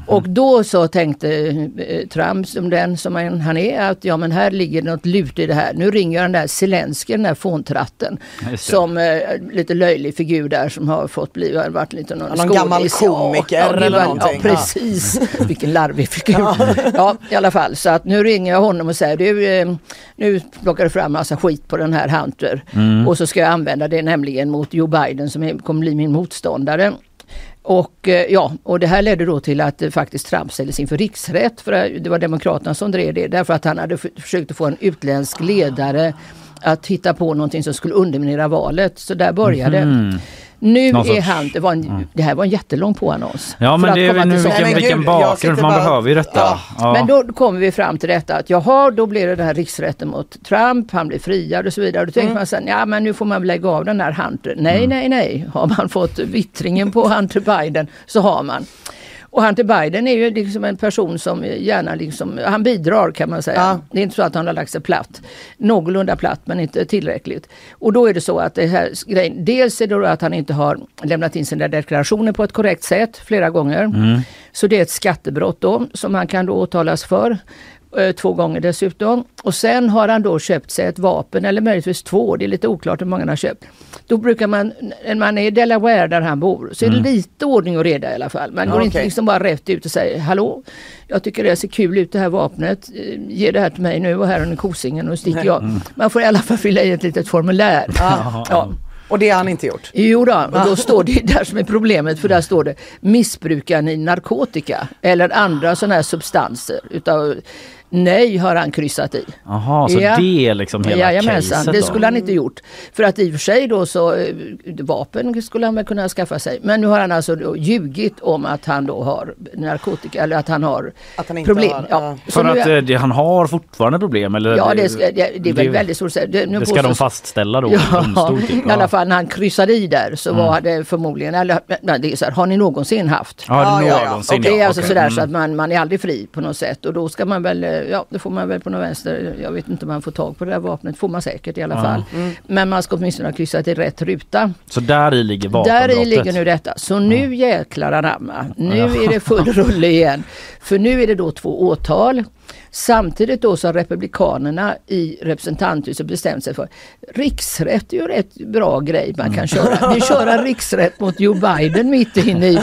Och då så tänkte eh, Trump, som den som han han är, att ja men här ligger något lut i det här. Nu ringer den där Zelensky, den där fåntratten, som eh, lite löjlig figur där som har fått bli, har varit lite någon, Någon gammal. Ja, komiker ja, eller var- någonting. Ja, precis. Vilken larvig figur. Ja, i alla fall. Så att nu ringer jag honom och säger du, eh, nu plockar du fram massa skit på den här Hunter. Och så ska jag använda det nämligen mot Joe Biden som är, kommer bli min motståndare. Och eh, ja, och det här ledde då till att eh, faktiskt Trump ställdes inför riksrätt. För eh, det var Demokraterna som drev det därför att han hade försökt att få en utländsk ledare att hitta på någonting som skulle underminera valet. Så där började det. Nu Någon är han, det, var en, det här var en jättelång påannons. Ja men det är nu vilken, vilken jag bakgrund, man bara- behöver ju detta. Ja, Ja. Men då kommer vi fram till detta att jaha, då blir det den här riksrätten mot Trump, han blir friad och så vidare. Då tänker man sen, ja men nu får man väl lägga av den här Hunter. Nej, Mm. nej, nej. Har man fått vittringen på Hunter Biden så har man. Och Hunter Biden är ju liksom en person som gärna liksom, han bidrar kan man säga. Ja. Det är inte så att han har lagt sig platt. Någorlunda platt men inte tillräckligt. Och då är det så att det här grejen, dels är det då att han inte har lämnat in sina deklarationer på ett korrekt sätt flera gånger. Så det är ett skattebrott då som han kan då åtalas för. Eh, Två gånger dessutom. Och sen har han då köpt sig ett vapen eller möjligtvis två, det är lite oklart hur många han har köpt. Då brukar man, när man är i Delaware där han bor, så är det lite ordning och reda i alla fall. Man går inte okej. liksom bara rätt ut och säger hallå, jag tycker det ser kul ut det här vapnet, Eh, ge det här till mig nu och här har ni kosingen och sticker jag. Man får i alla fall fylla i ett litet formulär. Ja. Och det har han inte gjort. Jo då, och då står det där som är problemet för där står det missbrukar ni narkotika eller andra sådana här substanser utav Nej har han kryssat i. Jaha, så Ja. det är liksom hela Jajamensan, caset det skulle han inte gjort. För att i och för sig då så, eh, vapen skulle han väl kunna skaffa sig. Men nu har han alltså ljugit om att han då har narkotika, eller att han har Att han inte problem. har, ja. ja. Så För att är- eh, det, han har fortfarande problem? Eller Ja, det, det, det är väl väldigt svårt att säga. Det, ska de fastställa då i Ja, domstol? Typ. i alla fall när han kryssade i där så Mm. var det förmodligen, eller nej, det är så här, har ni någonsin haft? Ja, Ja, ja, ja. någonsin Och det är ja, alltså okej. sådär Mm. så att man, man är aldrig fri på något sätt och då ska man väl, eh, ja det får man väl på något vänster, jag vet inte om man får tag på det där vapnet, får man säkert i alla fall. Men man ska åtminstone ha kryssat i rätt ruta. Så där i ligger Där vapenbrottet? i ligger nu detta. Så nu jäklar anamma, nu är det full rulle igen. För nu är det då två åtal. Samtidigt då har Republikanerna i representanthuset bestämt sig för riksrätt är ju rätt bra grej man kan köra. Vi kör en riksrätt mot Joe Biden mitt inne i,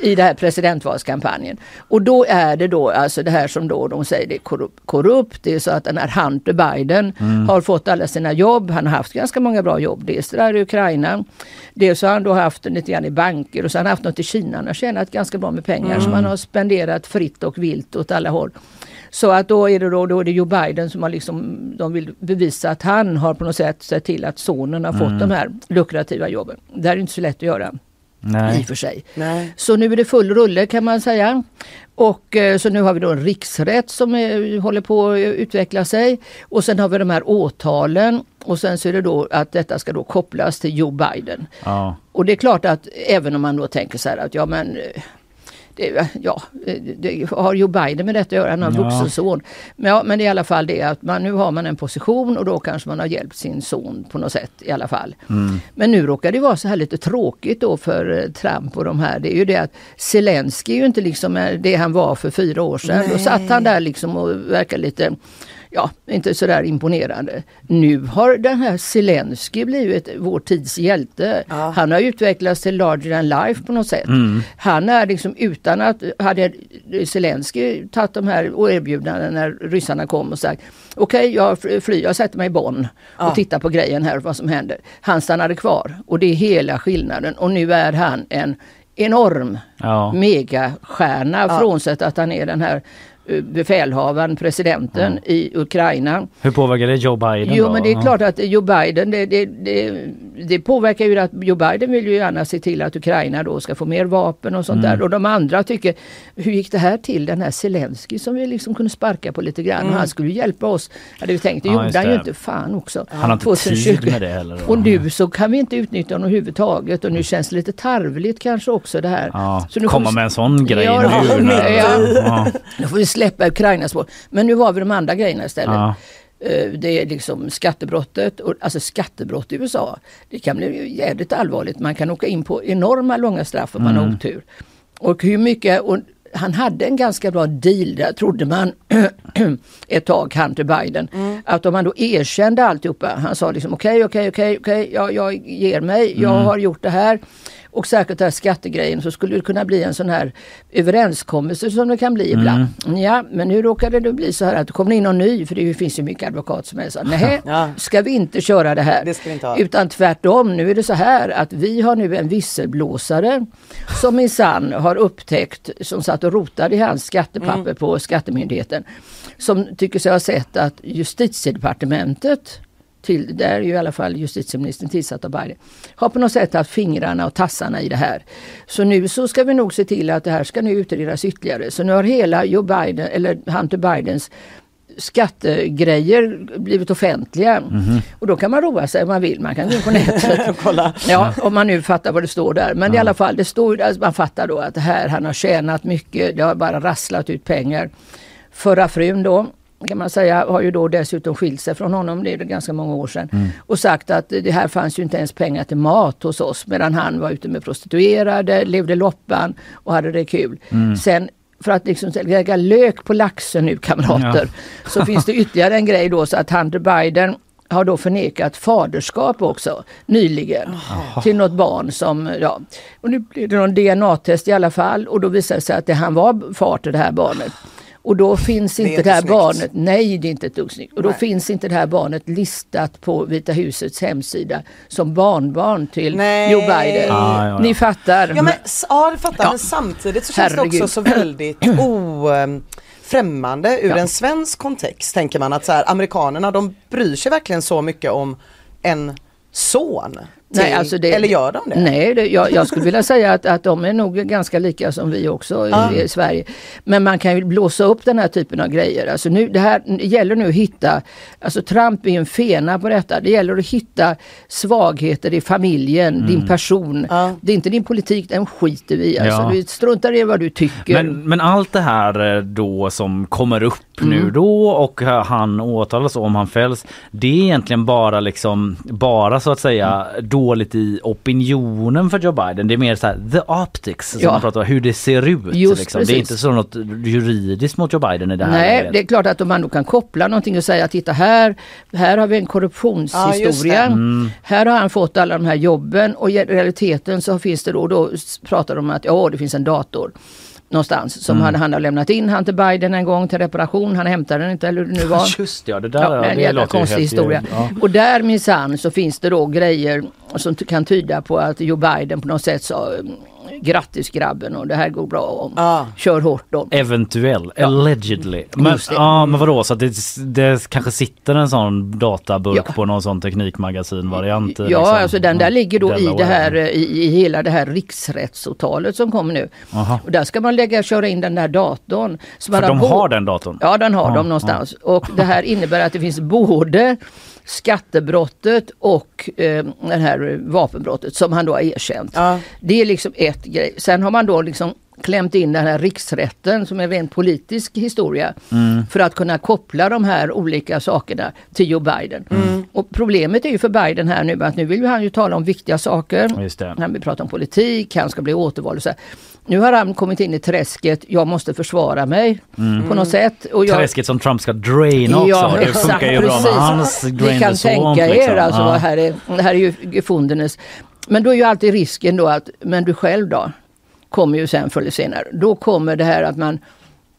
i det här presidentvalskampanjen. Och då är det då alltså det här som då de säger det är korrupt. Det är så att den här Hunter Biden har fått alla sina jobb. Han har haft ganska många bra jobb. Dels där i Ukraina. Dels så har han då haft lite grann i banker och så har han haft något i Kina. Han har tjänat ganska bra med pengar som han har spenderat fritt och vilt åt alla håll. Så att då är det då, då är det Joe Biden som har liksom, de vill bevisa att han har på något sätt sett till att sonen har fått de här lukrativa jobben. Det här är inte så lätt att göra i Nej. och för sig. Nej. Så nu är det full rulle kan man säga. Och eh, så nu har vi då en riksrätt som eh, håller på att utveckla sig. Och sen har vi de här åtalen. Och sen så är det då att detta ska då kopplas till Joe Biden. Ja. Och det är klart att även om man då tänker så här att ja men eh, det, ja, det har Joe Biden med detta att göra, han har en Ja. vuxen son. Men, ja, men det är i alla fall det att man, nu har man en position och då kanske man har hjälpt sin son på något sätt i alla fall. Men nu råkar det vara så här lite tråkigt då för eh, Trump och de här. Det är ju det att Zelensky är ju inte liksom eh, det han var för fyra år sedan. Då satt han där liksom och verkade lite Ja, inte sådär imponerande. Nu har den här Zelensky blivit vår tids hjälte. Han har utvecklats till larger than life på något sätt. Han är liksom utan att, hade Zelensky tagit de här erbjudandena när ryssarna kom och sagt okej jag flyr, jag sätter mig i Bonn och tittar på grejen här vad som händer. Han stannade kvar och det är hela skillnaden och nu är han en enorm Ja. megastjärna frånsett att han är den här befälhavaren, presidenten i Ukraina. Hur påverkar det Joe Biden Jo då? men det är klart att Joe Biden, det, det, det, det påverkar ju att Joe Biden vill ju gärna se till att Ukraina då ska få mer vapen och sånt Mm. där. Och de andra tycker, hur gick det här till? Den här Zelensky som vi liksom kunde sparka på lite grann och han skulle ju hjälpa oss. Hade vi tänkt, det Mm. Ja, gjorde han ju inte. Fan också. Han har inte 2020. tid med det heller. då. Och nu så kan vi inte utnyttja honom överhuvudtaget och nu känns det lite tarvligt kanske också det här. Ja, Så nu komma vi- med en sån grej Ja, nu. ja, ja. Släppa Ukrainas spår. Men nu har vi de andra grejerna istället. Ja. Eh, Det är liksom skattebrottet, och, alltså skattebrott i USA. Det kan bli jävligt allvarligt. Man kan åka in på enorma långa straff om man Mm. har otur. Och hur mycket, och han hade en ganska bra deal där trodde man ett tag, Hunter Biden. Att om han då erkände alltihopa, han sa liksom okej, okej, okej, okej, jag, jag ger mig, jag har gjort det här. Och säkert den här skattegrejen så skulle det kunna bli en sån här överenskommelse som det kan bli ibland. Ja, men nu råkade det bli så här att det kommer in någon ny, för det finns ju mycket advokat som är så nej, Ja. ska vi inte köra det här? Det. Utan tvärtom, nu är det så här att vi har nu en visselblåsare som minsann har upptäckt, som satt och rotade i hans skattepapper Mm. på Skattemyndigheten, som tycker sig ha sett att justitiedepartementet till, där är ju i alla fall justitieministern tillsatt av Biden, har på något sätt haft fingrarna och tassarna i det här. Så nu så ska vi nog se till att det här ska nu utredas ytterligare. Så nu har hela Joe Biden, eller Hunter Bidens skattegrejer blivit offentliga. Och då kan man roa sig om man vill. Man kan gå in på nätet. Kolla. Ja, om man nu fattar vad det står där. Men i alla fall, det står, alltså man fattar då att det här, han har tjänat mycket, det har bara rasslat ut pengar. Förra frun då, kan man säga, har ju då dessutom skilt sig från honom, det är det ganska många år sedan. Och sagt att det här fanns ju inte ens pengar till mat hos oss medan han var ute med prostituerade, levde loppan och hade det kul. Sen för att liksom lägga lök på laxen nu kamrater, så finns det ytterligare en grej då så att Hunter Biden har då förnekat faderskap också nyligen till något barn som, ja, och nu blev det någon DNA-test i alla fall och då visade det sig att det, han var far till det här barnet. Och då finns inte inte det här snyggt. barnet, nej det är inte ett dugg snyggt. Och då Nej. finns inte det här barnet listat på Vita husets hemsida som barnbarn till Nej. Joe Biden. Ah, ja, ja. Ni fattar. Ja men ja, det fattar Ja. men samtidigt så känns det också så väldigt o, ehm, främmande ur Ja. en svensk kontext tänker man att så här, amerikanerna de bryr sig verkligen så mycket om en son. Till, Nej, alltså det- eller gör de det? Nej, det, jag, jag skulle vilja säga att, att de är nog ganska lika som vi också Ja. i, i Sverige. Men man kan ju blåsa upp den här typen av grejer. Alltså nu, det, här, det gäller nu att hitta, alltså Trump är ju en fena på detta. Det gäller att hitta svagheter i familjen, din person. Ja. Det är inte din politik, den skiter vi i. Alltså, Ja. Du struntar i vad du tycker. Men, men allt det här eh, då som kommer upp nu Mm. då och eh, han åtalas om han fälls. Det är egentligen bara liksom bara så att säga Mm. Dåligt i opinionen för Joe Biden. Det är mer så här the optics som Ja. man pratar om, hur det ser ut. Just liksom. Det är inte så något juridiskt mot Joe Biden i det här Nej, läget. det är klart att om man då kan koppla någonting och säga titta här, här har vi en Ja, korruptionshistoria. det. Här har han fått alla de här jobben och i realiteten så finns det då, då pratar de om att ja, det finns en dator någonstans som han, han har lämnat in han till Biden en gång till reparation. Han hämtar den inte eller hur det nu var. Just det, ja, det där Ja, en det jävla låter ju konstig historia. Ja. Och där minsann så finns det då grejer som kan tyda på att Joe Biden på något sätt mm, grattis grabben och det här går bra om. Ja. Kör hårt då. Eventuell, allegedly. Men, ja, men vadå, så att det, det kanske sitter en sån databulk Ja. på någon sån teknikmagasin-variant? Ja, liksom. alltså den där Ja, ligger då i det här i, i hela det här riksrättsåtalet som kommer nu. Aha. Och där ska man lägga köra in den där datorn. För de bo- har den datorn? Ja, den har Ja, de någonstans. Och det här innebär att det finns både skattebrottet och eh, det här vapenbrottet som han då har erkänt. Ja. Det är liksom ett grej. Sen har man då liksom klämt in den här riksrätten som är rent politisk historia Mm. för att kunna koppla de här olika sakerna till Joe Biden. Mm. Och problemet är ju för Biden här nu att nu vill han ju tala om viktiga saker. Just det. Han vill prata om politik, han ska bli återvald och så här. Nu har han kommit in i träsket, jag måste försvara mig på något sätt. Och jag, Träsket som Trump ska draina också. det funkar ju bra med hans Ni kan tänka er liksom. alltså, Ja. här är, här är ju gefundenes. Men då är ju alltid risken då att, men du själv då? Kommer ju sen förr eller senare. Då kommer det här att man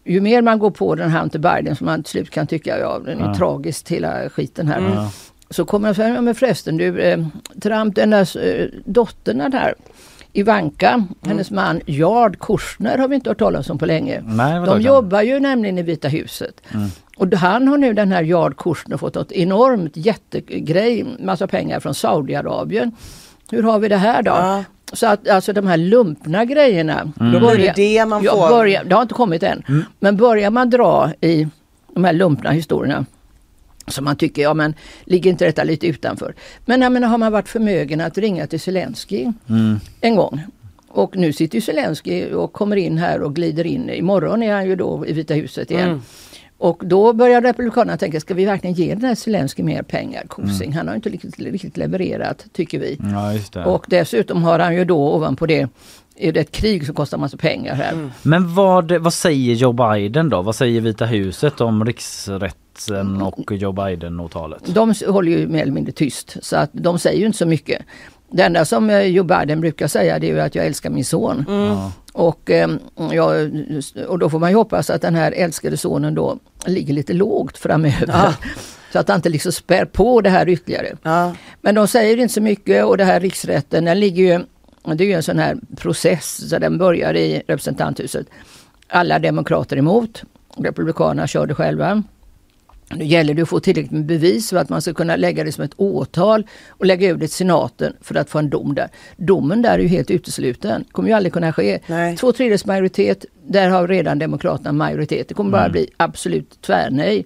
ju mer man går på den här Hunter Biden som man till slut kan tycka, ja den är Ja. tragiskt hela skiten här. Ja. Så kommer jag säga, ja, men förresten du, eh, Trump, den där eh, dottern där, Ivanka, hennes man Jard Kushner har vi inte hört talas om på länge. Nej, De jobbar ju nämligen i Vita huset. Mm. Och han har nu den här Jard Kushner fått ett enormt jättegrej, massa pengar från Saudiarabien. Hur har vi det här då? Ja. Så att alltså de här lumpna grejerna. Blir börjar- det det man ja, får. börjar, det har inte kommit än. Mm. Men börjar man dra i de här lumpna historierna som man tycker, ja men ligger inte detta lite utanför? Men jag menar, har man varit förmögen att ringa till Zelensky Mm. en gång och nu sitter ju Zelensky och kommer in här och glider in. Imorgon är han ju då i Vita huset igen. Mm. Och då börjar Republikanerna tänka, ska vi verkligen ge den här Zelensky mer pengar? Kosing, han har inte riktigt, riktigt levererat tycker vi. Ja. Och dessutom har han ju då ovanpå det, är det ett krig som kostar massa pengar här. Men vad, vad säger Joe Biden då? Vad säger Vita huset om riksrätten och Joe Biden-åtalet? De håller ju mer eller mindre tyst så att de säger ju inte så mycket. Det enda som eh, Joe Biden brukar säga det är ju att jag älskar min son. Ja. Och, eh, jag, och då får man ju hoppas att den här älskade sonen då ligger lite lågt framöver. Så att han inte liksom spär på det här ytterligare. Ja. Men de säger inte så mycket och det här riksrätten den ligger ju, det är ju en sån här process så den börjar i representanthuset. Alla demokrater emot, republikanerna kör det själva. Nu gäller det att få tillräckligt med bevis för att man ska kunna lägga det som ett åtal och lägga ut det till senaten för att få en dom där. Domen där är ju helt utesluten, kommer ju aldrig kunna ske. Nej. Två tredjedels majoritet, där har redan demokraterna majoritet. Det kommer bara bli absolut tvärnej.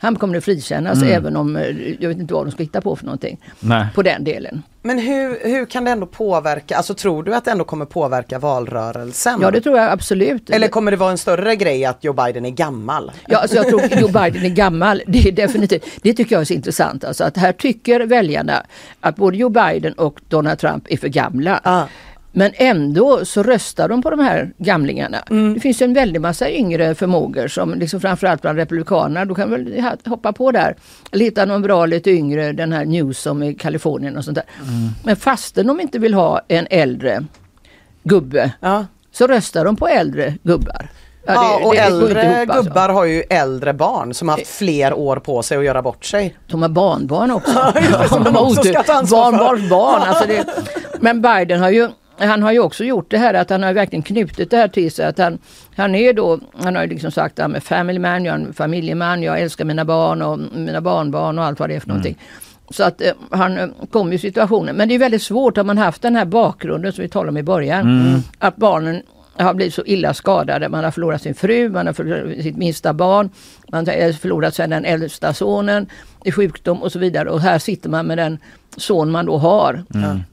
Han kommer att frikännas även om, eh, jag vet inte vad de ska hitta på för någonting Nej. på den delen. Men hur, hur kan det ändå påverka, alltså tror du att det ändå kommer påverka valrörelsen? Ja det tror jag absolut. Eller kommer det vara en större grej att Joe Biden är gammal? Ja, alltså jag tror Joe Biden är gammal. Det är definitivt. Det tycker jag är så intressant. Alltså att här tycker väljarna att både Joe Biden och Donald Trump är för gamla. Ja. Men ändå så röstar de på de här gamlingarna. Det finns ju en väldig massa yngre förmågor som liksom framförallt bland republikanerna, då kan väl hoppa på där. Eller hitta någon bra lite yngre, den här Newsom i Kalifornien och sånt där. Men fastän de inte vill ha en äldre gubbe Ja. så röstar de på äldre gubbar. Ja, det- och det äldre ihop, alltså. gubbar har ju äldre barn som har haft fler år på sig att göra bort sig. De har barnbarn också. det, som de också ska ta ansvar för. Barnbarns barn. Alltså det, men Biden har ju han har ju också gjort det här att han har verkligen knutit det här till sig. Att han, han är då, han har ju liksom sagt att I'm a family man, jag är en familjeman, jag älskar mina barn och mina barnbarn och allt vad det är för någonting. Så att eh, han eh, kom i situationen. Men det är väldigt svårt om man haft den här bakgrunden som vi talade om i början. Att barnen har blivit så illa skadade. Man har förlorat sin fru, man har förlorat sitt minsta barn. Man har förlorat sen den äldsta sonen i sjukdom och så vidare. Och här sitter man med den son man då har.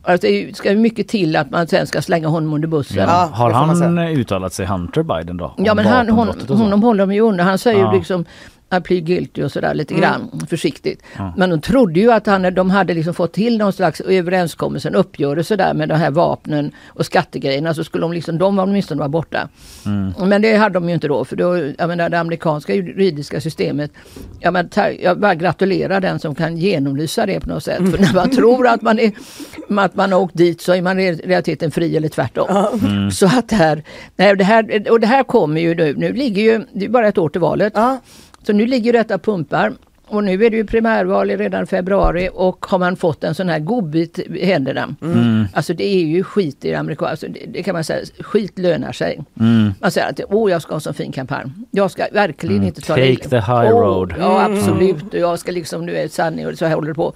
Alltså, det ska ju mycket till att man sen ska slänga honom under bussen. Ja. Har han säga. uttalat sig Hunter Biden då? Ja men han, hon, honom håller de ju undan. Han säger Ja. ju liksom I plead guilty och sådär lite grann försiktigt. Ja. Men de trodde ju att han, de hade liksom fått till någon slags överenskommelse, en uppgörelse där med de här vapnen och skattegrejerna. Så skulle de liksom, de var åtminstone vara borta. Mm. Men det hade de ju inte då för då, jag menar det amerikanska juridiska systemet. Jag, menar, jag bara gratulerar den som kan genomlysa det på något sätt. För när man tror att man, är, att man har åkt dit så är man i realiteten fri eller tvärtom. Mm. Så att här, nej, det här, och det här kommer ju nu, nu ligger ju, det är bara ett år till valet. Så nu ligger detta pumpar. Och nu är det ju primärval redan februari och har man fått en sån här godbit i händerna. Mm. Alltså det är ju skit i det amerikanska, alltså det, det kan man säga, skit lönar sig. Mm. Man säger att åh jag ska ha en sån fin kampanj. Jag ska verkligen Mm, inte ta take det. the high Åh, road. Ja absolut, och jag ska liksom, du är sanning och så här håller det på.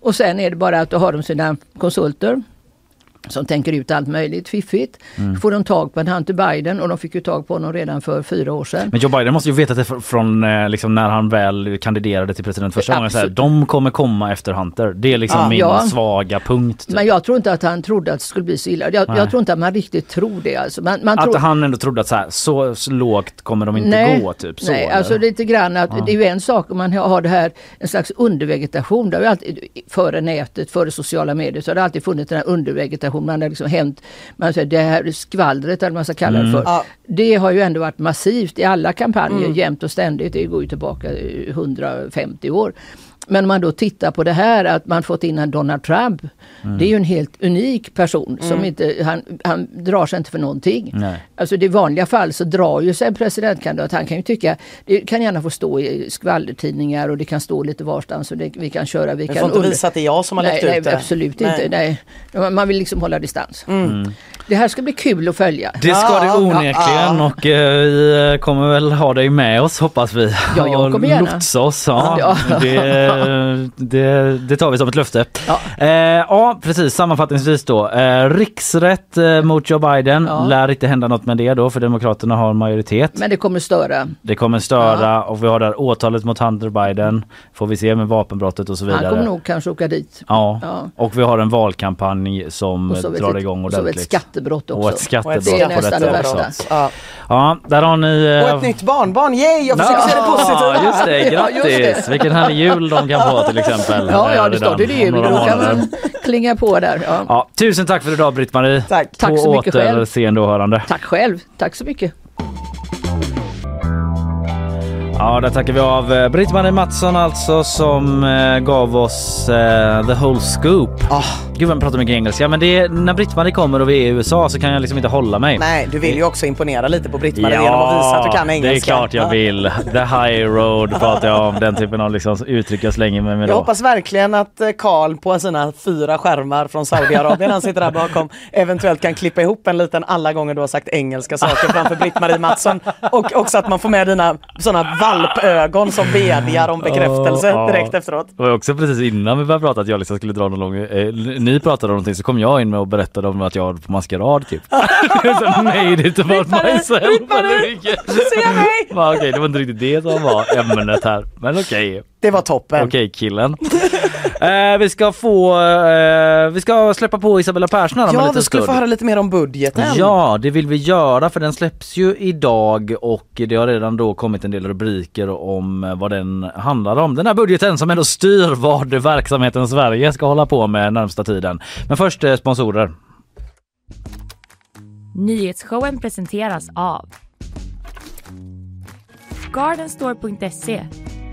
Och sen är det bara att då har de sina konsulter som tänker ut allt möjligt fiffigt. Får de tag på en Hunter Biden och de fick ju tag på honom redan för fyra år sedan. Men Joe Biden måste ju veta det fr- från eh, liksom, när han väl kandiderade till president första gången. Så här, de kommer komma efter Hunter. Det är liksom Ja. min Ja. svaga punkt. Typ. Men jag tror inte att han trodde att det skulle bli så illa. Jag, jag tror inte att man riktigt tror det. Alltså. Man, man Att tror... han ändå trodde att så, här, så, så lågt kommer de inte Nej, gå. Typ, så, nej eller? alltså lite grann att det är ju en sak om man har det här, en slags undervegetation. Det har ju alltid, före nätet, före sociala medier, så har det alltid funnits den här undervegetationen. Man har liksom hänt, man säger, det här skvallret eller vad man ska kalla det för. Ja. Det har ju ändå varit massivt i alla kampanjer jämt och ständigt. Det går ju tillbaka eh, 150 år. Men om man då tittar på det här att man fått in en Donald Trump. Det är ju en helt unik person som inte, han, han drar sig inte för någonting. Nej. Alltså i vanliga fall så drar ju sig en presidentkandidat. Han kan ju tycka, det kan gärna få stå i skvallertidningar och det kan stå lite varstans och det, vi kan köra. Vi Du kan får inte under- visa att det är jag som har nej, läckt ut det. absolut Nej. inte. Nej. Man- vill liksom hålla distans. Mm. Det här ska bli kul att följa. Det ska det onekligen och eh, vi eh, kommer väl ha dig med oss hoppas vi. Ja, jag Och kommer gärna. Lotsa oss. Ja. Ja. Det, det, det tar vi som ett löfte. Ja. Eh, ja precis, sammanfattningsvis då. Eh, riksrätt eh, mot Joe Biden. Ja. Lär inte hända något med det då för Demokraterna har majoritet. Men det kommer störa. Det kommer störa och vi har där åtalet mot Hunter Biden. Får vi se med vapenbrottet och så vidare. Han kommer nog kanske åka dit. Ja. Ja. och vi har en valkampanj som Och drar ett- igång och så ett ordentligt. skattebrott också. Och ett Och skattebrott ett Det är på nästan detta det också. värsta. Ja. Ja, där har ni... eh, Och ett nytt barnbarn, yay! Jag försöker se det positiva. Ja, just det, Ja, just det. grattis! Vilken härlig jul de kan få till exempel. Ja, ja eh, det står det några Då kan man klinga på där. Ja. Ja, tusen tack för idag Britt-Marie. Tack. Tack På så mycket själv. återseende och hörande. Tack själv. Tack så mycket. Ja, där tackar vi av eh, Britt-Marie Mattsson alltså som eh, gav oss eh, the whole scoop. Ah. Gud vad jag pratar mycket engelska men det är, när Britt-Marie kommer och vi är i USA så kan jag liksom inte hålla mig. Nej, du vill ju också imponera lite på Britt-Marie genom att visa att du kan engelska. det är klart jag Ja. vill. The high road pratar jag om. Den typen av liksom uttryck jag slänger mig med Jag hoppas verkligen att eh, Karl på sina fyra skärmar från Saudiarabien, han sitter där bakom, eventuellt kan klippa ihop en liten alla gånger du har sagt engelska saker framför Britt-Marie Mattsson. Och också att man får med dina sådana valpögon som vädjar om bekräftelse Ja, direkt efteråt. Det var också precis innan vi började prata att jag liksom skulle dra någon lång... Eh, ni pratade om någonting så kom jag in med och berättade om att jag var på maskerad typ. så made it about Britt-Marie, myself. Se mig! Okej, det var inte riktigt det som var ämnet här. Men okej. Det var toppen. Okej killen. eh, vi ska få... Eh, vi ska släppa på Isabella Persson här om Ja, vi skulle få höra lite mer om budgeten. Ja, det vill vi göra för den släpps ju idag och det har redan då kommit en del rubriker om eh, vad den handlar om. Den här budgeten som ändå styr vad verksamheten Sverige ska hålla på med närmsta tiden. Men först eh, sponsorer. Nyhetsshowen presenteras av Gardenstore.se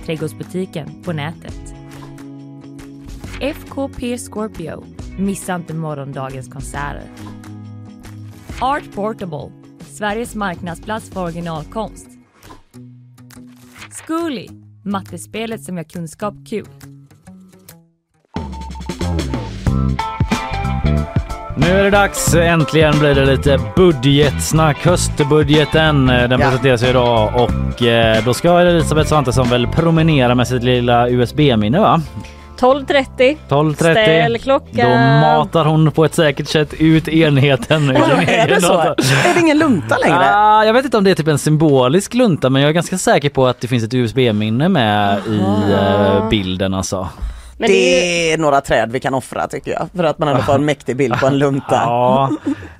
Trädgårdsbutiken på nätet. FKP Scorpio Missa inte morgondagens konserter. Art Portable Sveriges marknadsplats för originalkonst. Zcooly Mattespelet som gör kunskap kul. Nu är det dags, äntligen blir det lite budgetsnack. Höstbudgeten, eh, den Ja. presenteras idag och eh, då ska Elisabeth Svantesson väl promenera med sitt lilla USB-minne va? 12.30. 12.30. Ställ klockan. Då matar hon på ett säkert sätt ut enheten Är det så? Är det ingen lunta längre? Ah, jag vet inte om det är typ en symbolisk lunta men jag är ganska säker på att det finns ett USB-minne med i eh, bilden alltså. Men det är, Det är några träd vi kan offra tycker jag. För att man ändå får en mäktig bild på en lunta. Ja,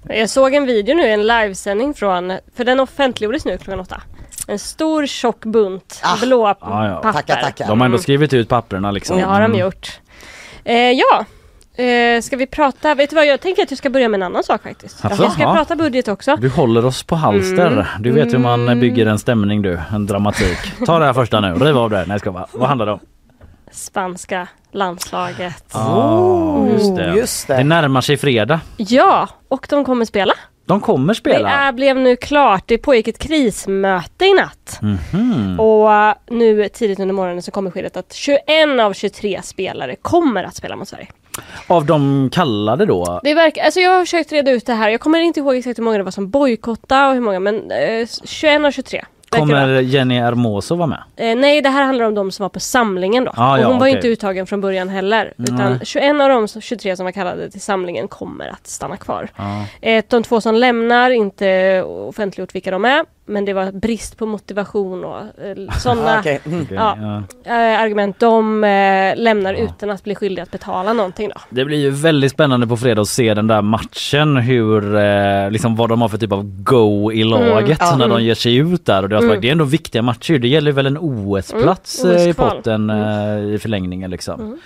jag såg en video nu, en livesändning från, för den offentliggjordes nu klockan åtta. En stor tjock bunt Ah. blå Ja, ja. papper. Tackar, tackar. de har ändå skrivit ut papperna liksom. Det har de Mm. gjort. Eh, ja, eh, ska vi prata, vet du vad jag tänker att jag ska börja med en annan sak faktiskt. Alltså, jag ska ja. prata budget också. Du håller oss på halster. Mm. Du vet hur man bygger en stämning du, en dramatik. Ta det här första nu, riv av det. Nej ska bara. Vad handlar det om? Spanska landslaget. Ah, just, det. Oh, just det. det närmar sig fredag. Ja, och de kommer spela. De kommer Det spela. är, blev nu klart. Det pågick ett krismöte i natt. Mhm. Och eh, nu tidigt under morgonen så kommer beskedet att 21 av 23 spelare kommer att spela mot Sverige. Av de kallade då? Det verkar, alltså jag har försökt reda ut det här. Jag kommer inte ihåg exakt hur många det var som bojkottade och hur många men eh, 21 av 23. Kommer Jenny Hermoso vara med? Eh, nej, det här handlar om de som var på samlingen då. Ah, och ja, hon var okej. inte uttagen från början heller. Utan Nej. 21 av de 23 som var kallade till samlingen kommer att stanna kvar. Ja. Eh, de två som lämnar, inte offentliggjort vilka de är. Men det var brist på motivation och eh, sådana Ah, okej. Mm. Ja. eh, argument. De eh, lämnar Ja. utan att bli skyldiga att betala någonting då. Det blir ju väldigt spännande på fredag att se den där matchen hur liksom vad de har för typ av go i laget ja. när de ger sig ut där och deras Mm. Det är ändå viktiga matcher. Det gäller väl en OS-plats Mm, i potten i förlängningen liksom.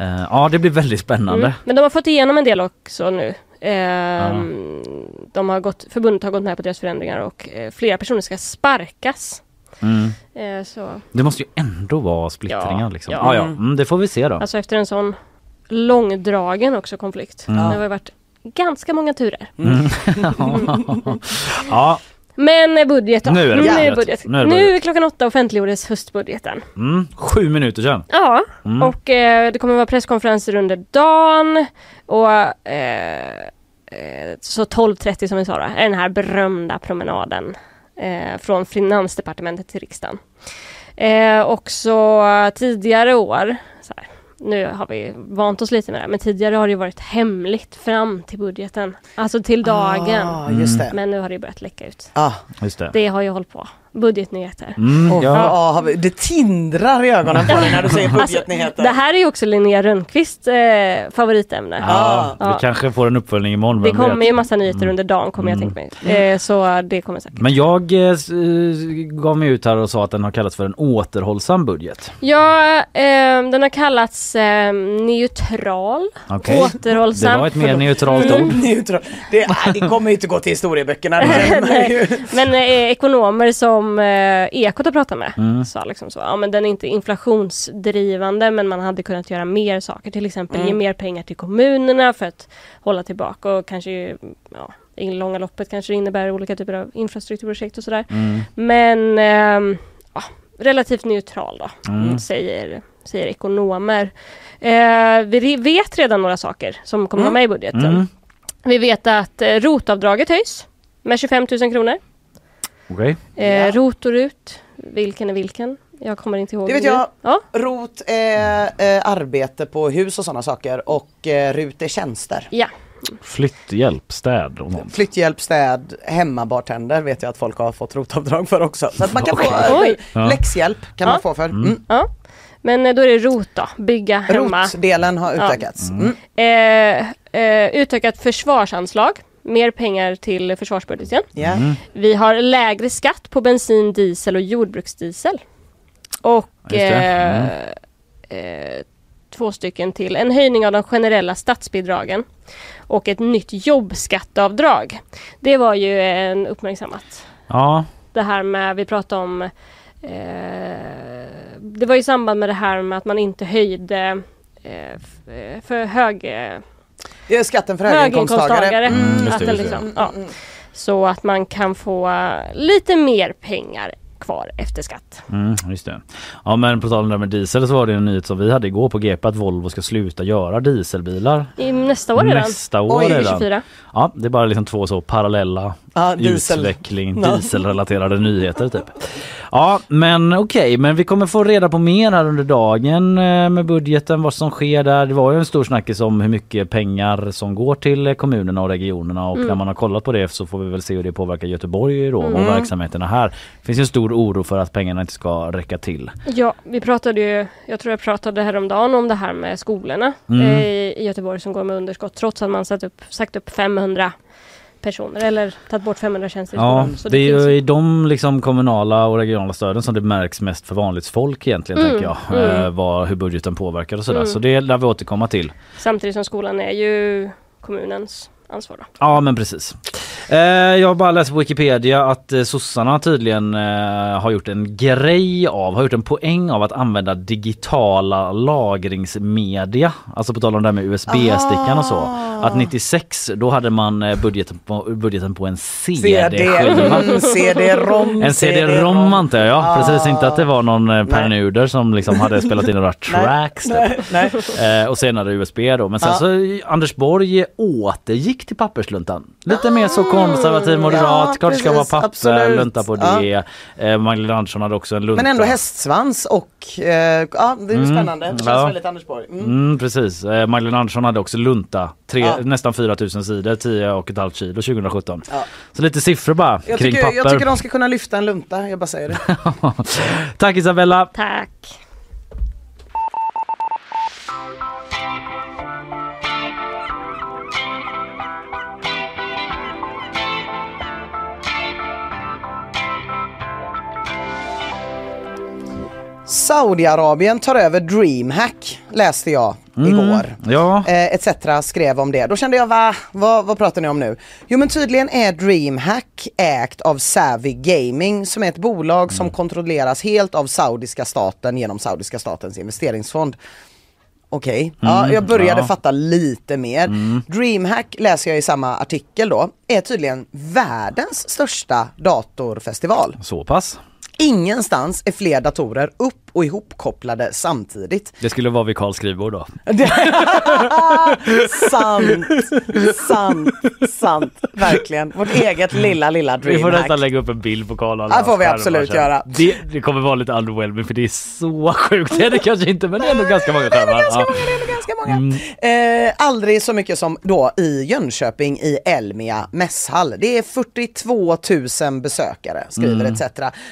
Eh, ja det blir väldigt spännande. Mm. Men de har fått igenom en del också nu. Ehm, de har gått, förbundet har gått med på deras förändringar och eh, flera personer ska sparkas. Mm. Eh, så, Det måste ju ändå vara splittringar Ja, liksom. ja. Ja, ja. Mm, det får vi se då. alltså efter en sån långdragen också konflikt. Mm. Det har varit ganska många turer. ja, Men budget då. Nu är det Mm, budget. budget. Nu är det Nu budget. klockan åtta offentliggjordes höstbudgeten. mm, sju minuter sedan. Ja, Mm. och eh, det kommer vara presskonferenser under dagen. Och eh, eh, så 12.30 som vi sa då, är den här berömda promenaden eh, från Finansdepartementet till riksdagen. Eh, också tidigare år, så här, nu har vi vant oss lite med det, men tidigare har det varit hemligt fram till budgeten. Alltså till dagen. Ah, just det. Men nu har det börjat läcka ut. Ah. Just det. Det har ju hållit på. Budgetnyheter. Mm, ja. ja. det tindrar i ögonen på dig när du säger budgetnyheter. Alltså, Det här är ju också Linnea Rönnqvists eh, favoritämne. Ja, Ja. vi kanske får en uppföljning imorgon. Det kommer vet? ju massa nyheter Mm. under dagen kommer jag Mm. tänka mig. Eh, så det kommer säkert. Men jag eh, eh, gav mig ut här och sa att den har kallats för en återhållsam budget. Ja, eh, den har kallats eh, neutral, Okej. återhållsam. Det var ett mer neutralt ord. Neutral. Det, det kommer ju inte gå till historieböckerna. Men eh, ekonomer som eh, Ekot har pratat med Mm. sa liksom så, ja men den är inte inflationsdrivande men man hade kunnat göra mer saker, till exempel Mm. ge mer pengar till kommunerna för att hålla tillbaka och kanske ja, i långa loppet kanske det innebär olika typer av infrastrukturprojekt och sådär. Mm. Men ehm, ja, relativt neutral då, Mm. säger, säger ekonomer. Eh, vi vet redan några saker som kommer vara med i budgeten. Mm. Vi vet att eh, rotavdraget höjs med 25 000 kronor. Okej. Eh, Ja. Rot och RUT, vilken är vilken? Jag kommer inte ihåg. Det vet nu. jag. Ja, ROT är eh, arbete på hus och sådana saker och eh, RUT är tjänster. ja. Flytthjälp, städ och sånt. Flytthjälp, städ, hemmabartender vet jag att folk har fått rotavdrag för också. Så att man kan få Oj. läxhjälp kan Ja. man få för. Mm. ja. Men eh, då är det ROT då, bygga hemma. ROT-delen har Ja. utökats. Mm. Eh, eh, utökat försvarsanslag, mer pengar till försvarsbudgeten. Ja. Mm. Vi har lägre skatt på bensin, diesel och jordbruksdiesel. Och det. Mm. eh, eh, två stycken till. En höjning av de generella statsbidragen och ett nytt jobbskatteavdrag. Det var ju en uppmärksammat. Ja, Det här med, vi pratade om eh, Det var i samband med det här med att man inte höjde eh, eh, för hög, eh, Det är skatten för höginkomsttagare. höginkomsttagare. Mm, att liksom, ja, så att man kan få lite mer pengar kvar efter skatt. mm, just det. Ja men på tal om det här med diesel så var det en nyhet som vi hade igår på GP att Volvo ska sluta göra dieselbilar. I nästa år redan. Nästa år Oj, redan. 2024. Ja det är bara liksom två så parallella Ja, diesel. utveckling, dieselrelaterade nyheter typ. Ja men okej, men vi kommer få reda på mer här under dagen eh, med budgeten, vad som sker där. Det var ju en stor snackis om hur mycket pengar som går till kommunerna och regionerna och Mm. när man har kollat på det så får vi väl se hur det påverkar Göteborg då och Mm. verksamheterna här. Det finns ju en stor oro för att pengarna inte ska räcka till. Ja, vi pratade ju, jag tror jag pratade häromdagen om det här med skolorna Mm. eh, i Göteborg som går med underskott trots att man satt upp, sagt upp 500 personer eller tagit bort 500 tjänster i Ja, skolan. Så det är finns ju i de liksom kommunala och regionala stöden som det märks mest för vanligt folk egentligen Mm, tänker jag. mm. Eh, vad, hur budgeten påverkar och sådär. Mm. Så det lär vi återkomma till. Samtidigt som skolan är ju kommunens ansvar. Då. Ja men precis. Eh, jag har bara läst på Wikipedia att eh, sossarna tydligen eh, har gjort en grej av, har gjort en poäng av att använda digitala lagringsmedia. Alltså på tal om det här med USB-stickan och så. Ah. Att 96 då hade man budgeten på, budgeten på en CD, CD-skiva. mm, CD-ROM. En CD-ROM antar jag, ja. Precis, inte att det var någon Per. Nuder som liksom hade spelat in några tracks. typ. Nej, nej. Och senare USB då. Men sen Ja. så Anders Borg återgick motvikt till pappersluntan. Lite mer så konservativ, moderat, ja, klart ska vara papper, absolut. lunta på Ja. det. Eh, Magdalena Andersson hade också en lunta. Men ändå hästsvans och, eh, ja det är ju spännande. Det känns Ja. väldigt Anders Borg. Mm. Mm, precis. Eh, Magdalena Andersson hade också lunta. Tre, Ja. Nästan 4000 sidor, 10 och ett halvt kilo 2017. Ja. Så lite siffror bara Jag, kring tycker, papper. jag tycker de ska kunna lyfta en lunta, jag bara säger det. Tack Isabella! Tack. Saudiarabien tar över DreamHack läste jag igår. Ja, Eh, etc. skrev om det. Då kände jag va? Vad, vad pratar ni om nu? Jo men tydligen är DreamHack ägt av Savvy Gaming som är ett bolag som kontrolleras helt av saudiska staten genom saudiska statens investeringsfond. Okej, ja, jag började ja. fatta lite mer. DreamHack läser jag i samma artikel då, är tydligen världens största datorfestival. så pass. Ingenstans är fler datorer upp och ihopkopplade samtidigt. Det skulle vara vid Karls skrivbord då. sant, sant, sant. Verkligen. Vårt eget lilla, lilla Vi får dreamhack. nästan lägga upp en bild på Karl och alla Ja, får vi absolut göra. Det, det kommer vara lite underwhelming för det är så sjukt. Det är det kanske inte men det är ändå ganska många skärmar. Ganska Ja. många, det är ganska många. Eh, aldrig så mycket som då i Jönköping i Elmia mässhall. Det är 42 000 besökare, skriver Mm. etc.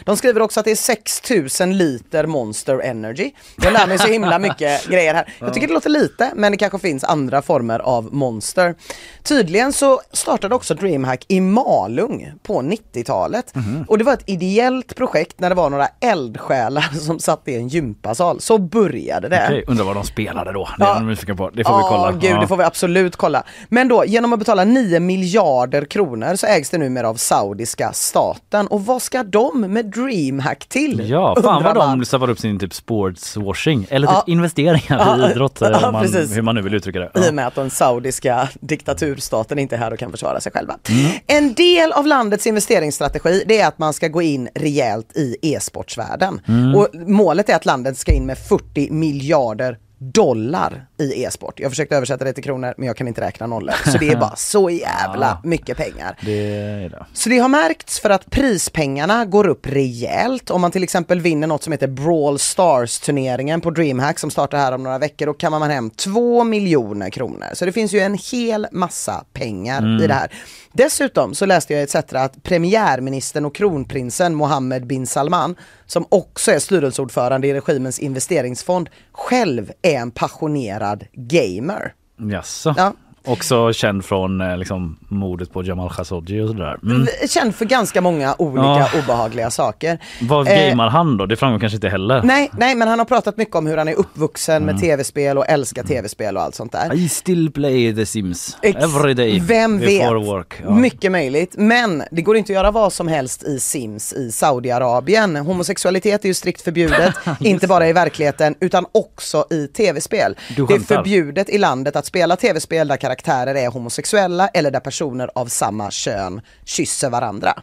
De skriver också att det är 6 000 liter Monster Energy. Jag lär mig så himla mycket grejer här. Jag tycker det låter lite, men det kanske finns andra former av Monster. Tydligen så startade också DreamHack i Malung på 90-talet. Mhm. Och det var ett ideellt projekt när det var några eldsjälar som satt i en gympasal. Så började det. Okej, undrar vad de spelade då. Det är Ja. jag på. Det får vi kolla. Ja, gud, det får vi absolut kolla. Men då, genom att betala 9 miljarder kronor så ägs det numera av saudiska staten. Och vad ska de med DreamHack till? Ja, fan vad de steppar upp sin typ sportswashing eller typ Ja. investeringar Ja, i idrott, eh, ja, om man, hur man nu vill uttrycka det. I Ja. och med att den saudiska diktaturstaten inte är här och kan försvara sig själva. Mm. En del av landets investeringsstrategi det är att man ska gå in rejält i e-sportsvärlden. Mm. Och målet är att landet ska in med 40 miljarder dollar i e-sport. Jag försökte översätta det till kronor men jag kan inte räkna nollor. Så det är bara så jävla mycket pengar. Det är det. Så det har märkts för att prispengarna går upp rejält. Om man till exempel vinner något som heter Brawl Stars turneringen på DreamHack som startar här om några veckor, då kan man hem 2 miljoner kronor. Så det finns ju en hel massa pengar i det här. Dessutom så läste jag etc. att premiärministern och kronprinsen Mohammed bin Salman, som också är styrelseordförande i regimens investeringsfond, själv är en passionerad gamer. Jaså. Ja. Också känd från eh, liksom, mordet på Jamal Khashoggi och sådär. Mm. Känd för ganska många olika Ja. obehagliga saker. Vad Eh, gamear han då? Det framgår kanske inte heller. Nej, nej, men han har pratat mycket om hur han är uppvuxen med tv-spel och älskar tv-spel och allt sånt där. I still play the Sims Ex- every day Vem vet? work. Ja. Mycket möjligt. Men det går inte att göra vad som helst i Sims i Saudiarabien. Homosexualitet är ju strikt förbjudet, inte bara i verkligheten utan också i tv-spel. Det är förbjudet i landet att spela tv-spel där karaktärer är homosexuella eller där personer av samma kön kysser varandra.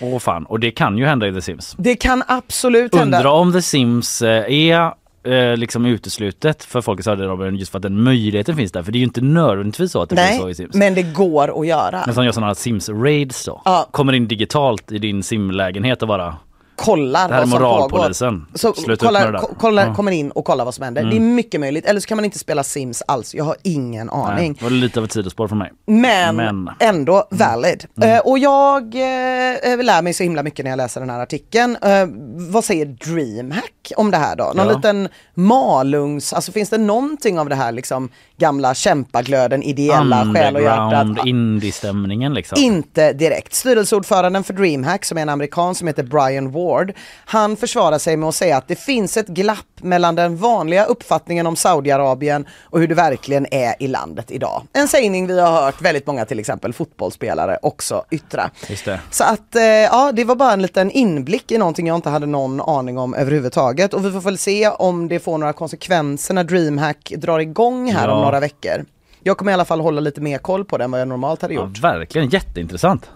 Åh fan, och det kan ju hända i The Sims. Det kan absolut hända. Undra om The Sims eh, är eh, liksom uteslutet för folk i Saudiarabien just för att den möjligheten finns där. För det är ju inte nödvändigtvis så att det blir så i Nej, Sims. men det går att göra. Nästan gör sådana Sims-raids då. Ja. Kommer in digitalt i din simlägenhet och bara kollar vad som moralpolisen. pågår. Så Sluta kollar, kollar, Ja. Mm. kommer in och kollar vad som händer. Det är mycket möjligt. Eller så kan man inte spela Sims alls. Jag har ingen nej, aning. det var lite av ett sidospår för mig. Men, Men. Mm. ändå valid. Eh, och jag eh, lär mig så himla mycket när jag läser den här artikeln. Eh, vad säger DreamHack om det här då? Någon Ja. liten Malungs, alltså finns det någonting av det här liksom gamla kämpaglöden, ideella själ och hjärtat? indie-stämningen liksom. Inte direkt. Styrelseordföranden för DreamHack som är en amerikan som heter Brian Ward. Han försvarar sig med att säga att det finns ett glapp mellan den vanliga uppfattningen om Saudiarabien och hur det verkligen är i landet idag. En sägning vi har hört väldigt många till exempel fotbollsspelare också yttra. Just det. Så att eh, ja, det var bara en liten inblick i någonting jag inte hade någon aning om överhuvudtaget. Och vi får väl se om det får några konsekvenser när DreamHack drar igång här om Ja. några veckor. Jag kommer i alla fall hålla lite mer koll på det än vad jag normalt hade Ja, gjort. verkligen jätteintressant.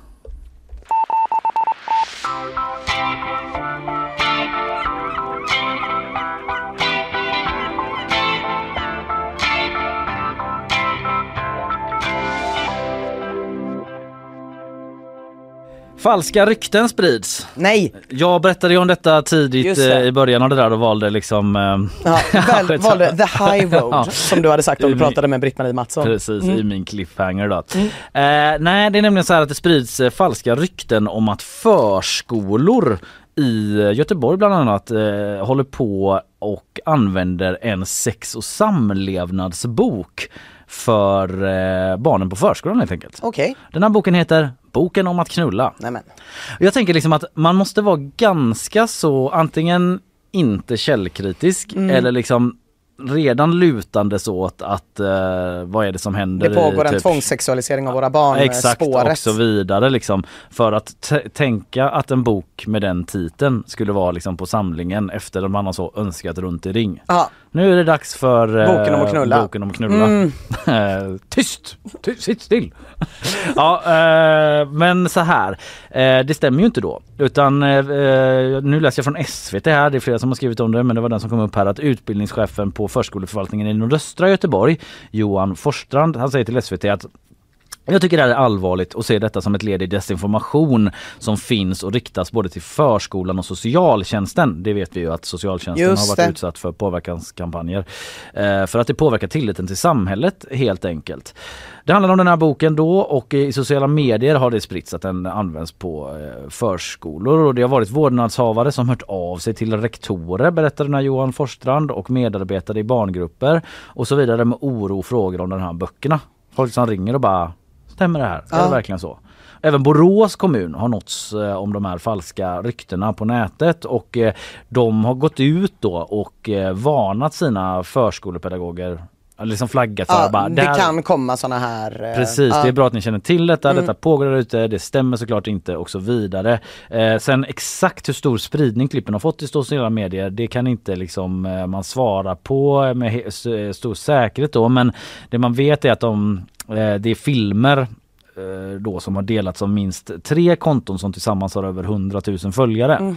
Falska rykten sprids. Nej! Jag berättade ju om detta tidigt det. eh, i början av det där och valde liksom... eh, Ja, väl, valde the high road Ja. som du hade sagt om du Mm. pratade med Britt-Marie Mattsson. Precis, Mm. i min cliffhanger då. Eh, nej, det är nämligen så här att det sprids eh, falska rykten om att förskolor i Göteborg bland annat eh, håller på och använder en sex och samlevnadsbok för eh, barnen på förskolan helt enkelt. Okej, Den här boken heter Boken om att knulla. nämen. Jag tänker liksom att man måste vara ganska så antingen inte källkritisk Mm. eller liksom redan lutandes åt att eh, vad är det som händer Det pågår i, en typ, tvångssexualisering av våra barn. eh, Exakt spåret. och så vidare liksom. För att tänka att en bok med den titeln skulle vara liksom på samlingen efter att man har så önskat runt i ring. Ja, Nu är det dags för eh, Boken om att knulla. Boken om att knulla. Mm. Eh, Tyst! Tyst! Sitt still! ja, eh, men så här. Eh, det stämmer ju inte då. Utan eh, eh, nu läser jag från SVT här, det är flera som har skrivit om det men det var den som kom upp här att utbildningschefen på förskoleförvaltningen i nordöstra Göteborg, Johan Forsstrand, han säger till SVT att jag tycker det här är allvarligt och ser detta som ett led i desinformation som finns och riktas både till förskolan och socialtjänsten. Det vet vi ju att socialtjänsten Just har varit det. utsatt för påverkanskampanjer. Eh, för att det påverkar tilliten till samhället helt enkelt. Det handlar om den här boken då och i sociala medier har det spritts att den används på eh, förskolor och det har varit vårdnadshavare som hört av sig till rektorer berättar den här Johan Forsstrand och medarbetare i barngrupper och så vidare med oro och frågor om de här böckerna. Folk som ringer och bara Stämmer det här? Är Ja. det verkligen så? Även Borås kommun har nåtts eh, om de här falska ryktena på nätet och eh, de har gått ut då och eh, varnat sina förskolepedagoger, liksom flaggat för ja bara, det "Där- kan komma såna här... Precis, ja. det är bra att ni känner till detta, Mm. detta pågår där ute, det stämmer såklart inte och så vidare. Eh, sen exakt hur stor spridning klippen har fått i sociala medier, det kan inte liksom man svara på med stor säkerhet då, men det man vet är att de, det är filmer eh, då som har delats av minst tre konton som tillsammans har över 100 000 följare.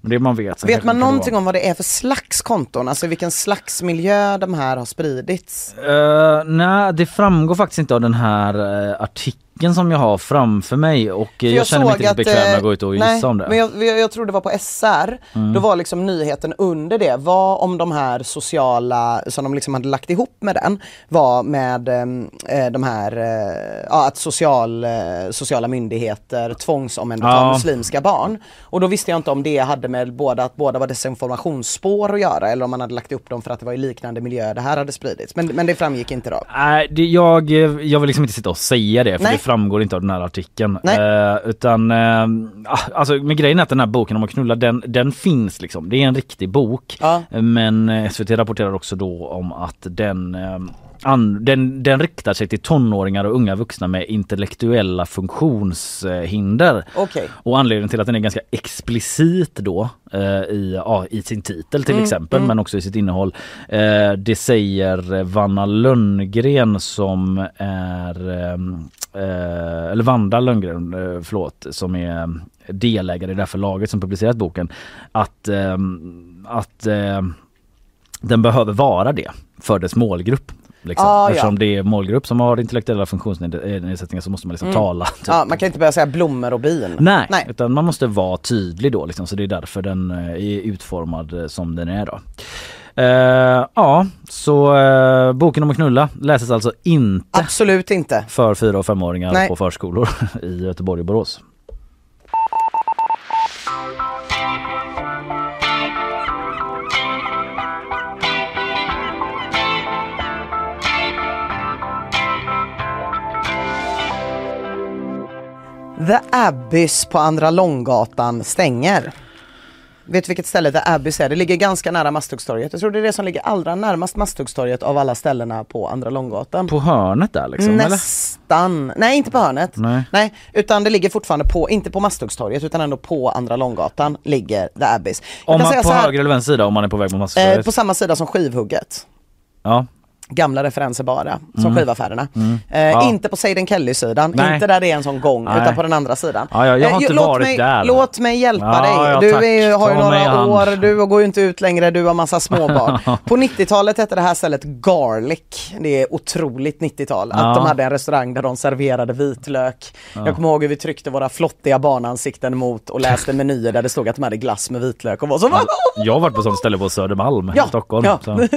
Det man vet. Vet man någonting vara- om vad det är för slags konton? Alltså vilken slags miljö de här har spridits? Uh, nej, det framgår faktiskt inte av den här eh, artikeln som jag har framför mig och eh, jag, känner mig inte riktigt bekväm med att gå ut och nej, gissa om det. Men jag, jag, jag tror det var på SR, Mm. då var liksom nyheten under det var om de här sociala, som de liksom hade lagt ihop med den, var med eh, de här, eh, ja att social, eh, sociala myndigheter tvångsomhändertar Ja. muslimska barn. Och då visste jag inte om det hade med båda, att båda var desinformationsspår att göra eller om man hade lagt upp dem för att det var i liknande miljö det här hade spridits. Men, men det framgick inte då. Nej, det, jag, jag vill liksom inte sitta och säga det för Nej. det framgår inte av den här artikeln. Eh, utan, eh, ah, alltså med grejen är att den här boken om att knulla, den, den finns liksom. Det är en riktig bok. Ja. Men eh, SVT rapporterar också då om att den eh, an, den, den riktar sig till tonåringar och unga vuxna med intellektuella funktionshinder. Okej. Och anledningen till att den är ganska explicit då eh, i, ja, i sin titel till exempel men också i sitt innehåll. Eh, det säger Vanna Lönngren som är, eh, eller Vanda Lönngren, eh, förlåt, som är delägare i det här förlaget som publicerat boken. Att, eh, att eh, den behöver vara det för dess målgrupp. Liksom. Ah, ja. Eftersom det är målgrupp som har intellektuella funktionsnedsättningar så måste man liksom tala. typ. Ja, man kan inte börja säga blommor och bin. Nej, Nej. utan man måste vara tydlig då liksom, så det är därför den eh, är utformad eh, som den är då. Eh, ja, så eh, boken om att knulla läses alltså inte Absolut inte. för fyra och femåringar Nej. på förskolor i Göteborg och Borås. The Abyss på Andra Långgatan stänger. Vet du vilket ställe The Abyss är? Det ligger ganska nära Masthuggstorget. Jag tror det är det som ligger allra närmast Masthuggstorget av alla ställena på Andra Långgatan. På hörnet där liksom eller? Nästan. Nej, inte på hörnet. Nej. utan det ligger fortfarande på, inte på Masthuggstorget utan ändå på Andra Långgatan ligger The Abyss. Jag Om man på här, höger eller vänster sida om man är på väg mot eh, Masthugget? på samma sida som Skivhugget. Ja. Gamla referenser bara, som Mm. skivaffärerna. Eh, Ja. Inte på Seiden Kelly-sidan, inte där det är en sån gång, Nej. utan på den andra sidan. Ja, ja, jag har Eh, inte låt varit mig, där. Låt mig hjälpa dig. Du är, har ju Ta några år, du går ju inte ut längre, du har massa småbarn. på 90-talet hette det här stället Garlic. Det är otroligt 90-tal. Att de hade en restaurang där de serverade vitlök. Jag kommer ihåg hur vi tryckte våra flottiga barnansikten mot och läste menyer där det stod att de hade glass med vitlök och var så Jag har varit på sånt ställe på Södermalm i Stockholm. Så,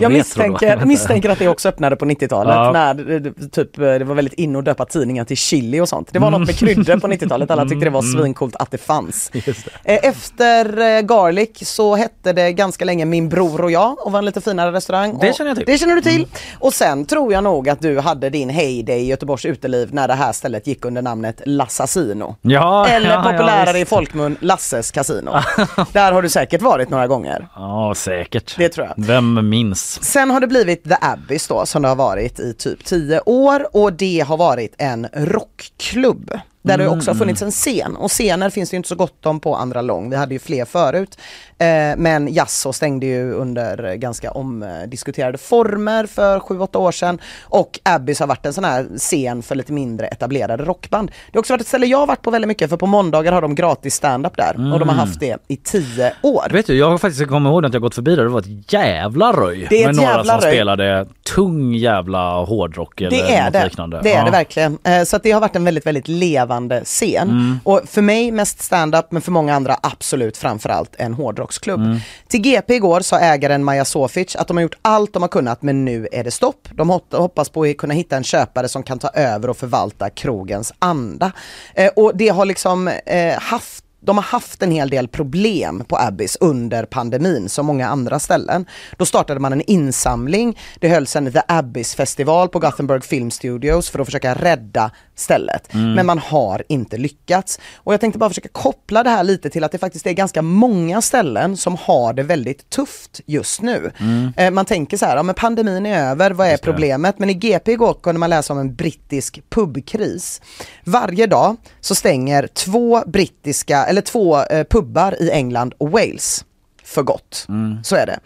Jag misstänker, misstänker att det också öppnade på 90-talet Ja. när det, typ, det var väldigt inne att döpa tidningar till chili och sånt. Det var något med kryddor på 90-talet, alla tyckte det var svincoolt att det fanns. Mm, Just Eh, Efter eh, Garlic så hette det ganska länge Min bror och jag och var en lite finare restaurang. Det känner jag till. Mm. Det känner du till. Och sen tror jag nog att du hade din heyday i Göteborgs uteliv när det här stället gick under namnet Lassasino. Ja, Eller ja, ja, populärare i visst. folkmun Lasses Casino. Där har du säkert varit några gånger. Ja, säkert. Det tror jag. Vem minns? Sen har det blivit The Abbeys då som det har varit i typ 10 år och det har varit en rockklubb. Där det också har funnits en scen och scener finns det ju inte så gott om på Andra Lång. Vi hade ju fler förut. Eh, men Jasso stängde ju under ganska omdiskuterade former för 7-8 år sedan. Och Abbys har varit en sån här scen för lite mindre etablerade rockband. Det har också varit ett ställe jag har varit på väldigt mycket för på måndagar har de gratis stand-up där och de har haft det i 10 år. Vet du, jag har faktiskt kommit ihåg att jag gått förbi där det var ett jävla röj. Det är med några jävla som röj. spelade tung jävla hårdrock eller Det är något det. liknande. Det är Ja. det verkligen. Eh, Så det har varit en väldigt, väldigt levande scen. Mm. Och för mig mest stand-up, men för många andra absolut framförallt en hårdrocksklubb. Mm. Till GP igår sa ägaren Maja Sofic att de har gjort allt de har kunnat men nu är det stopp. De hop- hoppas på att kunna hitta en köpare som kan ta över och förvalta krogens anda. Eh, Och det har liksom eh, haft de har haft en hel del problem på Abbys under pandemin som många andra ställen. Då startade man en insamling. Det hölls en The Abbys festival på Gothenburg Film Studios för att försöka rädda stället. Men man har inte lyckats. Och jag tänkte bara försöka koppla det här lite till att det faktiskt är ganska många ställen som har det väldigt tufft just nu. Eh, Man tänker så här, ja men pandemin är över, vad är problemet? Men i GP igår kunde man läsa om en brittisk pubkris. Varje dag så stänger två brittiska, eller två eh, pubbar i England och Wales för gott. Så är det.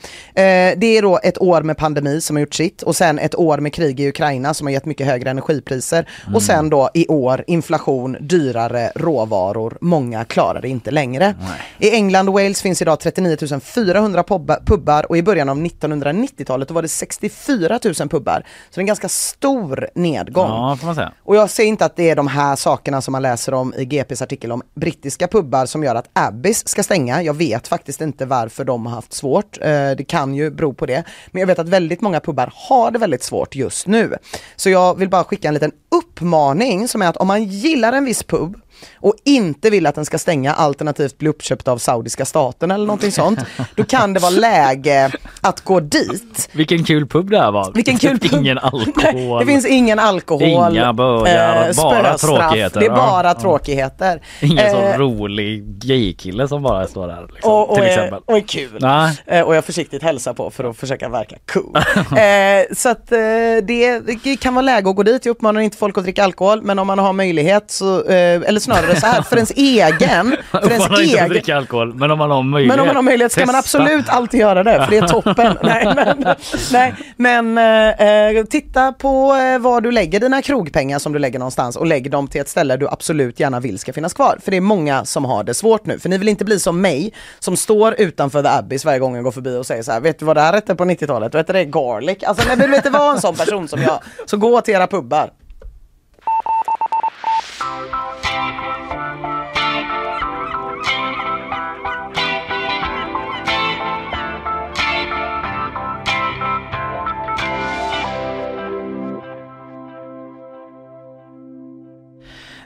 Eh, det är då ett år med pandemi som har gjort sitt och sen ett år med krig i Ukraina som har gett mycket högre energipriser och sen då i år inflation, dyrare råvaror, många klarar det inte längre. I England och Wales finns idag 39 400 pubba- pubbar och i början av 1990-talet då var det 64 000 pubbar. Så det är en ganska stor nedgång. Ja, får man säga. Och jag säger inte att det är de här sakerna som man läser om i GPs artikel om brittiska pubbar som gör att Abbys ska stänga. Jag vet faktiskt inte varför de har haft svårt. Eh, det kan ju bero på det. Men jag vet att väldigt många pubbar har det väldigt svårt just nu. Så jag vill bara skicka en liten uppmaning som är att om man gillar en viss pub och inte vill att den ska stänga alternativt bli uppköpt av saudiska staten eller någonting sånt. Då kan det vara läge att gå dit. Vilken kul pub det här var. Vilken kul pub. Ingen alkohol. Det finns ingen alkohol. Inga bögar, eh, bara tråkigheter. Det är bara ja. tråkigheter. Ingen Eh, sån rolig gaykille som bara står där. Liksom, och, och, till är, exempel. och är kul. Nej. Eh, och jag försiktigt hälsar på för att försöka verka cool. eh, så att eh, det, det kan vara läge att gå dit. Jag uppmanar inte folk att dricka alkohol men om man har möjlighet så, eller snarare så här, för ens egen, för ens Man egen dricka alkohol, men om man har möjlighet. men om man har möjlighet ska man absolut alltid göra det, för det är toppen. nej, men, nej, men eh, eh, titta på eh, var du lägger dina krogpengar som du lägger någonstans och lägg dem till ett ställe du absolut gärna vill ska finnas kvar. För det är många som har det svårt nu. För ni vill inte bli som mig som står utanför The Abbys varje gång jag går förbi och säger så här, vet du vad det här hette på 90-talet? Då hette det garlic. Alltså men vill du inte vara en sån person som jag, så gå till era pubbar.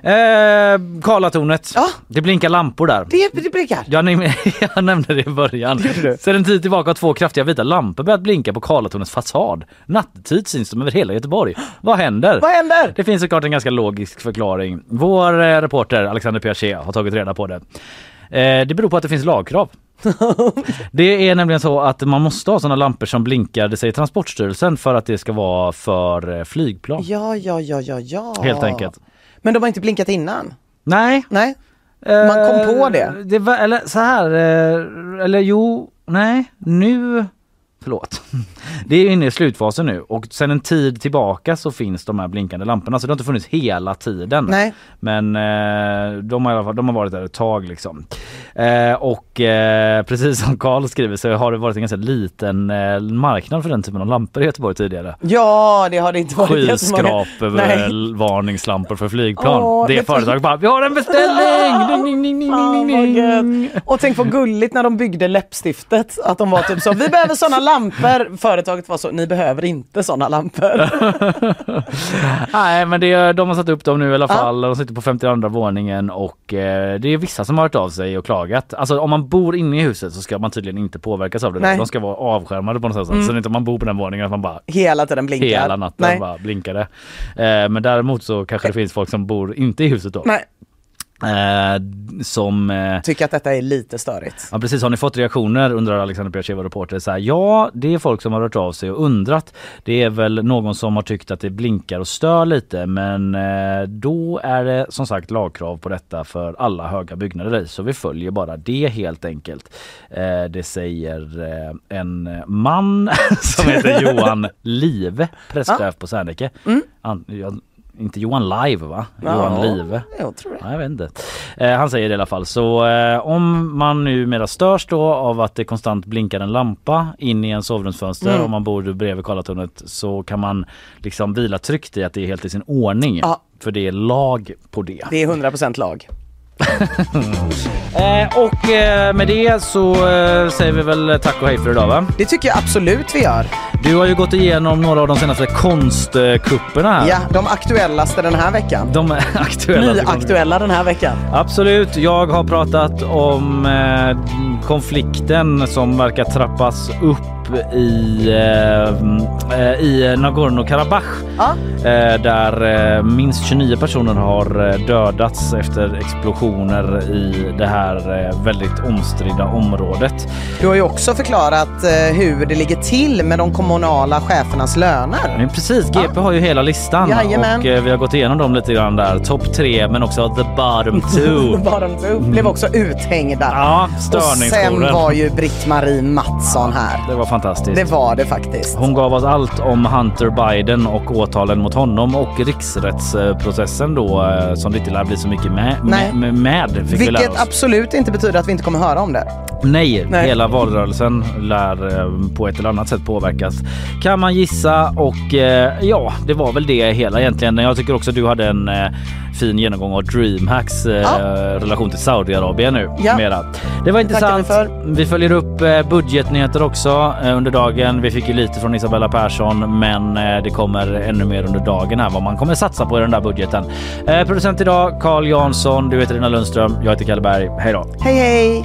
Eh, Karlatornet. Ja. Det blinkar lampor där. Det, det blinkar. Jag, näm- jag nämnde det i början. Sedan en tid tillbaka har två kraftiga vita lampor börjat blinka på Karlatornets fasad. Nattetid syns de över hela Göteborg. Vad händer? Vad händer? Det finns såklart en ganska logisk förklaring. Vår eh, reporter Alexander Piaget har tagit reda på det. Eh, det beror på att det finns lagkrav. det är nämligen så att man måste ha sådana lampor som blinkar, det säger Transportstyrelsen, för att det ska vara för eh, flygplan. Ja, ja, ja, ja, ja. Helt enkelt. Men de har inte blinkat innan? Nej. Nej. Man kom på det. det var, eller så här, eh, eller jo, nej, nu förlåt. Det är inne i slutfasen nu och sen en tid tillbaka så finns de här blinkande lamporna så det har inte funnits hela tiden. Nej. Men eh, de, har i alla fall, de har varit där ett tag liksom. Eh, och eh, precis som Karl skriver så har det varit en ganska liten eh, marknad för den typen av lampor i Göteborg tidigare. Ja, det har det inte varit jättemånga. Skyskrapervarningslampor för flygplan. Åh, det företaget bara, vi har en beställning! Ding, ding, ding, ding, ding, ding. gött. Och tänk vad gulligt när de byggde läppstiftet. Att de var typ så, vi behöver sådana lampor. Företaget var så, ni behöver inte sådana lampor. Nej men det, de har satt upp dem nu i alla fall. De sitter på 52 våningen och eh, det är vissa som har hört av sig och klagat. Alltså om man bor inne i huset så ska man tydligen inte påverkas av det. Nej. De ska vara avskärmade på något sätt. Mm. Så inte om man bor på den våningen att man bara Hela tiden blinkar. hela natten Nej. bara blinkade. Eh, men däremot så kanske det finns folk som bor inte i huset då. Nej. Eh, som eh, Tycker att detta är lite störigt. Ja precis, har ni fått reaktioner undrar Alexander Piacheva reporter. Så här, ja det är folk som har hört av sig och undrat. Det är väl någon som har tyckt att det blinkar och stör lite men eh, då är det som sagt lagkrav på detta för alla höga byggnader så vi följer bara det helt enkelt. Eh, det säger eh, en man som heter Johan Live, presschef på Serneke. An- ja, inte Johan Live va? Johan Live. Jag tror det. Ja, jag vet inte. Eh, han säger det i alla fall. Så eh, om man numera störs då av att det konstant blinkar en lampa in i en sovrumsfönster Mm. om man bor bredvid Karlatornet så kan man liksom vila tryggt i att det är helt i sin ordning. Ja. För det är lag på det. Det är 100% lag. Eh, och eh, med det så eh, säger vi väl tack och hej för idag va? Det tycker jag absolut vi gör. Du har ju gått igenom några av de senaste konstkupperna här. Ja, de aktuellaste den här veckan. De är aktuella. Nyaktuella den här veckan. Absolut. Jag har pratat om eh, konflikten som verkar trappas upp i, eh, eh, i Nagorno-Karabach. Ja. Eh, där eh, minst 29 personer har eh, dödats efter explosioner i det här väldigt omstridda området. Du har ju också förklarat hur det ligger till med de kommunala chefernas löner. Men precis, GP har ju hela listan Jajamän. och vi har gått igenom dem lite grann där. Topp tre men också the bottom two. Bara de tog, blev också uthängda. Ja, och sen var ju Britt-Marie Mattsson här. Det var fantastiskt. Det var det faktiskt. Hon gav oss allt om Hunter Biden och åtalen mot honom och riksrättsprocessen då eh, som det inte lär bli så mycket med. Nej. med, med Vilket absolut inte betyder att vi inte kommer höra om det. Nej, Nej. hela valrörelsen lär eh, på ett eller annat sätt påverkas. Kan man gissa och eh, ja, det var väl det hela egentligen. Jag tycker också du hade en fin genomgång av Dreamhacks Ja. relation till Saudiarabien nu. Ja. Mera. Det var intressant. Vi följer upp budgetnyheter också Eh, under dagen. Vi fick ju lite från Isabella Persson men eh, det kommer ännu mer under dagen här vad man kommer satsa på i den där budgeten. Eh, producent idag Carl Jansson, du heter Lina Lundström, jag heter Kalle Berg. Hej då! Hej hej!